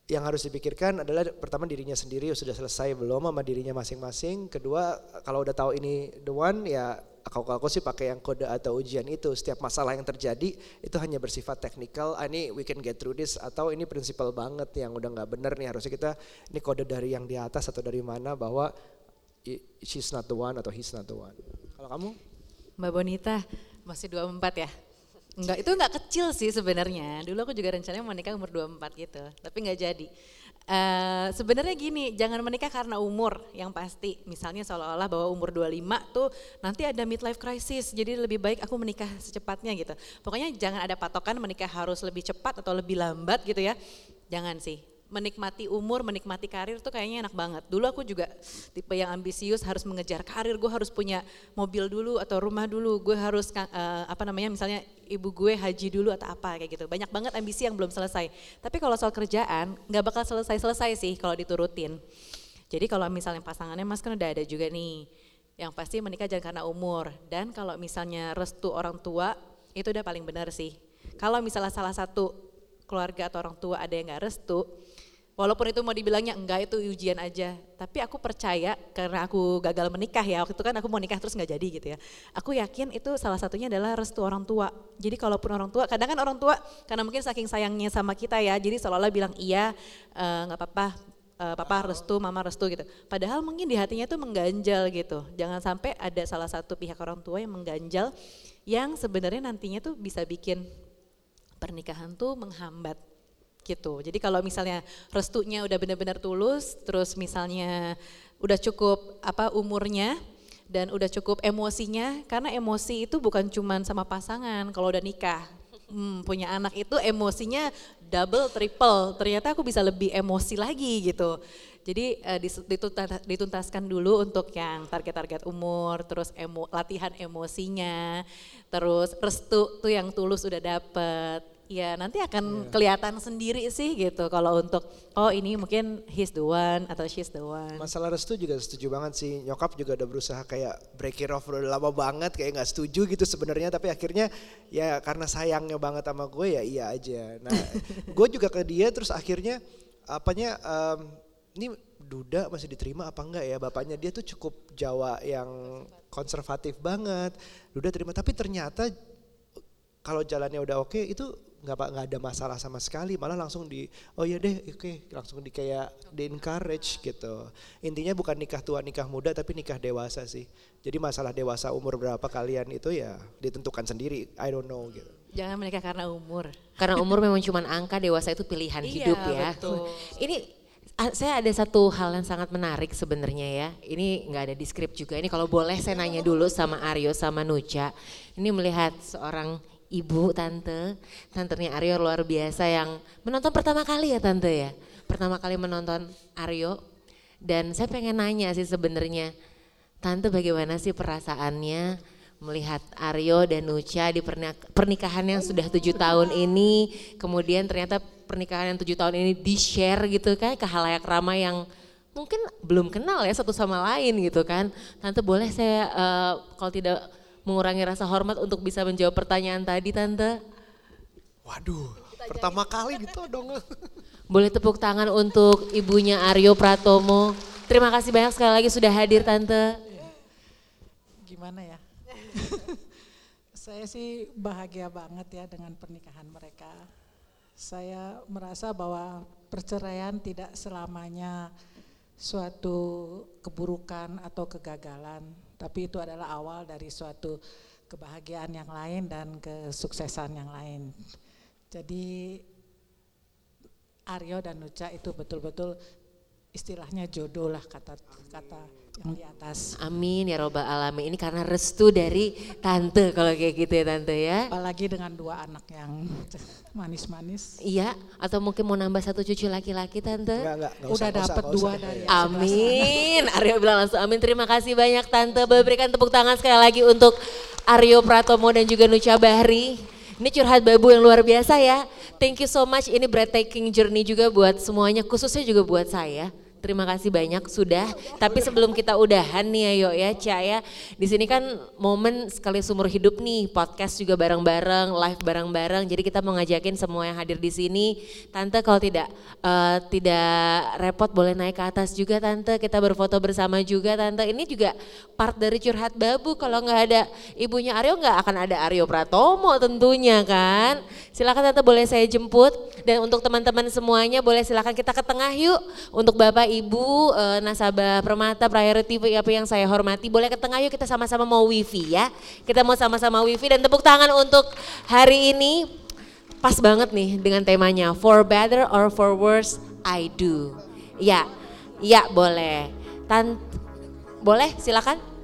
Yang harus dipikirkan adalah pertama dirinya sendiri sudah selesai belum sama dirinya masing-masing. Kedua kalau udah tahu ini the one ya aku aku sih pakai yang kode atau ujian itu. Setiap masalah yang terjadi itu hanya bersifat teknikal. Ah, ini we can get through this atau ini prinsipal banget yang udah nggak bener nih harusnya kita ini kode dari yang di atas atau dari mana bahwa she's not the one atau he's not the one. Kalau kamu? Mbak Bonita masih 24 ya? Enggak, itu enggak kecil sih sebenarnya. Dulu aku juga rencananya mau nikah umur 24 gitu, tapi enggak jadi. Eh sebenarnya gini, jangan menikah karena umur yang pasti. Misalnya seolah-olah bahwa umur 25 tuh nanti ada midlife crisis, jadi lebih baik aku menikah secepatnya gitu. Pokoknya jangan ada patokan menikah harus lebih cepat atau lebih lambat gitu ya. Jangan sih menikmati umur, menikmati karir tuh kayaknya enak banget. Dulu aku juga tipe yang ambisius harus mengejar karir, gue harus punya mobil dulu atau rumah dulu, gue harus eh, apa namanya misalnya ibu gue haji dulu atau apa kayak gitu. Banyak banget ambisi yang belum selesai. Tapi kalau soal kerjaan nggak bakal selesai-selesai sih kalau diturutin. Jadi kalau misalnya pasangannya mas kan udah ada juga nih, yang pasti menikah jangan karena umur. Dan kalau misalnya restu orang tua itu udah paling benar sih. Kalau misalnya salah satu keluarga atau orang tua ada yang nggak restu, Walaupun itu mau dibilangnya enggak itu ujian aja, tapi aku percaya karena aku gagal menikah ya waktu itu kan aku mau nikah terus nggak jadi gitu ya. Aku yakin itu salah satunya adalah restu orang tua. Jadi kalaupun orang tua, kadang kan orang tua karena mungkin saking sayangnya sama kita ya, jadi seolah-olah bilang iya eh, nggak apa-apa, eh, papa restu, mama restu gitu. Padahal mungkin di hatinya tuh mengganjal gitu. Jangan sampai ada salah satu pihak orang tua yang mengganjal yang sebenarnya nantinya tuh bisa bikin pernikahan tuh menghambat gitu. Jadi kalau misalnya restunya udah benar-benar tulus, terus misalnya udah cukup apa umurnya dan udah cukup emosinya, karena emosi itu bukan cuman sama pasangan kalau udah nikah. Hmm, punya anak itu emosinya double, triple. Ternyata aku bisa lebih emosi lagi gitu. Jadi uh, dituntaskan dulu untuk yang target-target umur, terus emo, latihan emosinya, terus restu tuh yang tulus udah dapet ya nanti akan yeah. kelihatan sendiri sih gitu kalau untuk oh ini mungkin he's the one atau she's the one. Masalah restu juga setuju banget sih. Nyokap juga udah berusaha kayak break it off udah lama banget kayak nggak setuju gitu sebenarnya tapi akhirnya ya karena sayangnya banget sama gue ya iya aja. Nah, gue juga ke dia terus akhirnya apanya um, ini Duda masih diterima apa enggak ya bapaknya dia tuh cukup Jawa yang konservatif banget. Duda terima tapi ternyata kalau jalannya udah oke itu nggak nggak ada masalah sama sekali malah langsung di oh ya deh oke okay. langsung di kayak di encourage gitu intinya bukan nikah tua nikah muda tapi nikah dewasa sih jadi masalah dewasa umur berapa kalian itu ya ditentukan sendiri I don't know gitu jangan menikah karena umur karena umur memang cuma angka dewasa itu pilihan iya, hidup ya betul. ini saya ada satu hal yang sangat menarik sebenarnya ya. Ini nggak ada di skrip juga. Ini kalau boleh saya nanya dulu sama Aryo sama Nucha. Ini melihat seorang ibu, tante, tantenya Aryo luar biasa yang menonton pertama kali ya tante ya. Pertama kali menonton Aryo dan saya pengen nanya sih sebenarnya, tante bagaimana sih perasaannya melihat Aryo dan Nucha di pernikahan yang sudah tujuh tahun ini, kemudian ternyata pernikahan yang tujuh tahun ini di share gitu kan ke halayak ramai yang mungkin belum kenal ya satu sama lain gitu kan. Tante boleh saya uh, kalau tidak mengurangi rasa hormat untuk bisa menjawab pertanyaan tadi Tante? Waduh, pertama kali gitu dong. Boleh tepuk tangan untuk ibunya Aryo Pratomo. Terima kasih banyak sekali lagi sudah hadir Tante. Gimana ya? Saya sih bahagia banget ya dengan pernikahan mereka. Saya merasa bahwa perceraian tidak selamanya suatu keburukan atau kegagalan tapi itu adalah awal dari suatu kebahagiaan yang lain dan kesuksesan yang lain. Jadi Aryo dan Nuca itu betul-betul istilahnya jodoh lah kata kata yang di atas. Amin ya robbal alamin. Ini karena restu dari tante kalau kayak gitu ya tante ya. Apalagi dengan dua anak yang manis-manis. Iya, atau mungkin mau nambah satu cucu laki-laki tante. Enggak, enggak, enggak Udah dapat dua usah. dari Amin. Aryo bilang langsung amin. Terima kasih banyak tante. Berikan tepuk tangan sekali lagi untuk Aryo Pratomo dan juga Nucha Bahri. Ini curhat babu yang luar biasa ya. Thank you so much. Ini breathtaking journey juga buat semuanya, khususnya juga buat saya. Terima kasih banyak sudah. Tapi sebelum kita udahan nih ayo ya Cia ya. Di sini kan momen sekali sumur hidup nih, podcast juga bareng-bareng, live bareng-bareng. Jadi kita mau ngajakin semua yang hadir di sini. Tante kalau tidak uh, tidak repot boleh naik ke atas juga tante. Kita berfoto bersama juga tante. Ini juga part dari curhat babu. Kalau nggak ada ibunya Aryo nggak akan ada Aryo Pratomo tentunya kan. Silakan tante boleh saya jemput. Dan untuk teman-teman semuanya boleh silakan kita ke tengah yuk. Untuk Bapak Ibu uh, nasabah Permata Priority apa yang saya hormati, boleh ke tengah yuk kita sama-sama mau wifi ya. Kita mau sama-sama wifi dan tepuk tangan untuk hari ini pas banget nih dengan temanya For Better or For Worse I Do. Ya, ya boleh. Tan boleh silakan.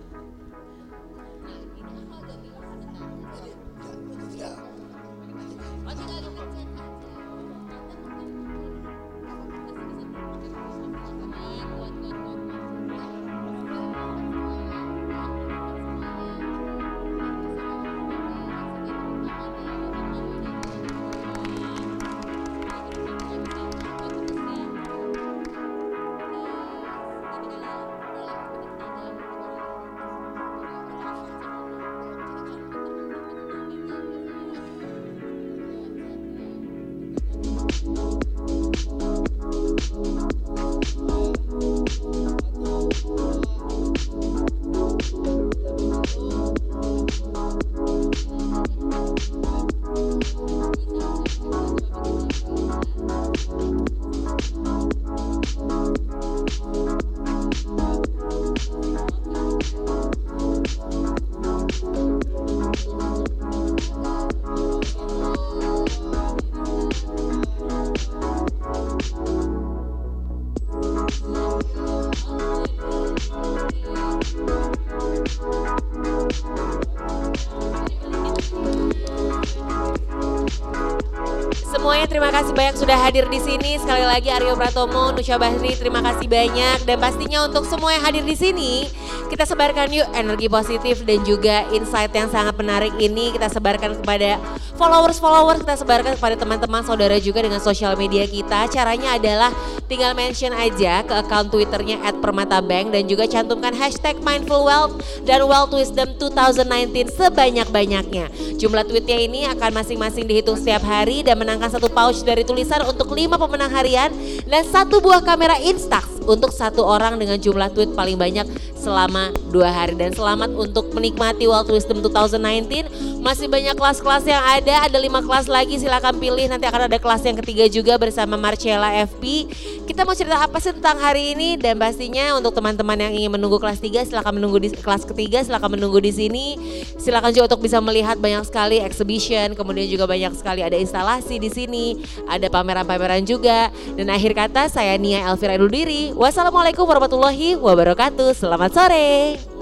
Kasih banyak sudah hadir di sini. Sekali lagi Aryo Pratomo, Nusya Bahri, terima kasih banyak. Dan pastinya untuk semua yang hadir di sini, kita sebarkan yuk energi positif dan juga insight yang sangat menarik ini kita sebarkan kepada followers-followers, kita sebarkan kepada teman-teman saudara juga dengan sosial media kita. Caranya adalah tinggal mention aja ke account Twitternya @permatabank dan juga cantumkan hashtag Mindful Wealth dan Wealth Wisdom 2019 sebanyak-banyaknya. Jumlah tweetnya ini akan masing-masing dihitung setiap hari dan menangkan satu pouch dari tulisan untuk lima pemenang harian dan satu buah kamera Instax untuk satu orang dengan jumlah tweet paling banyak selama dua hari. Dan selamat untuk menikmati Wealth Wisdom 2019 masih banyak kelas-kelas yang ada ada lima kelas lagi silakan pilih. Nanti akan ada kelas yang ketiga juga bersama Marcella FP kita mau cerita apa sih tentang hari ini? Dan pastinya untuk teman-teman yang ingin menunggu kelas 3 silakan menunggu di kelas ketiga silakan menunggu di sini. Silakan juga untuk bisa melihat banyak sekali exhibition kemudian juga banyak sekali ada instalasi di sini ada pameran-pameran juga. Dan akhir kata saya Nia Elvira dulu diri wassalamualaikum warahmatullahi wabarakatuh. Selamat sore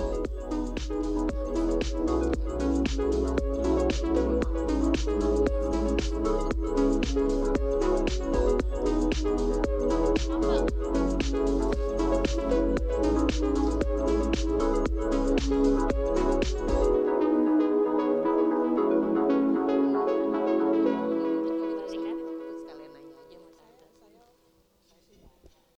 充分。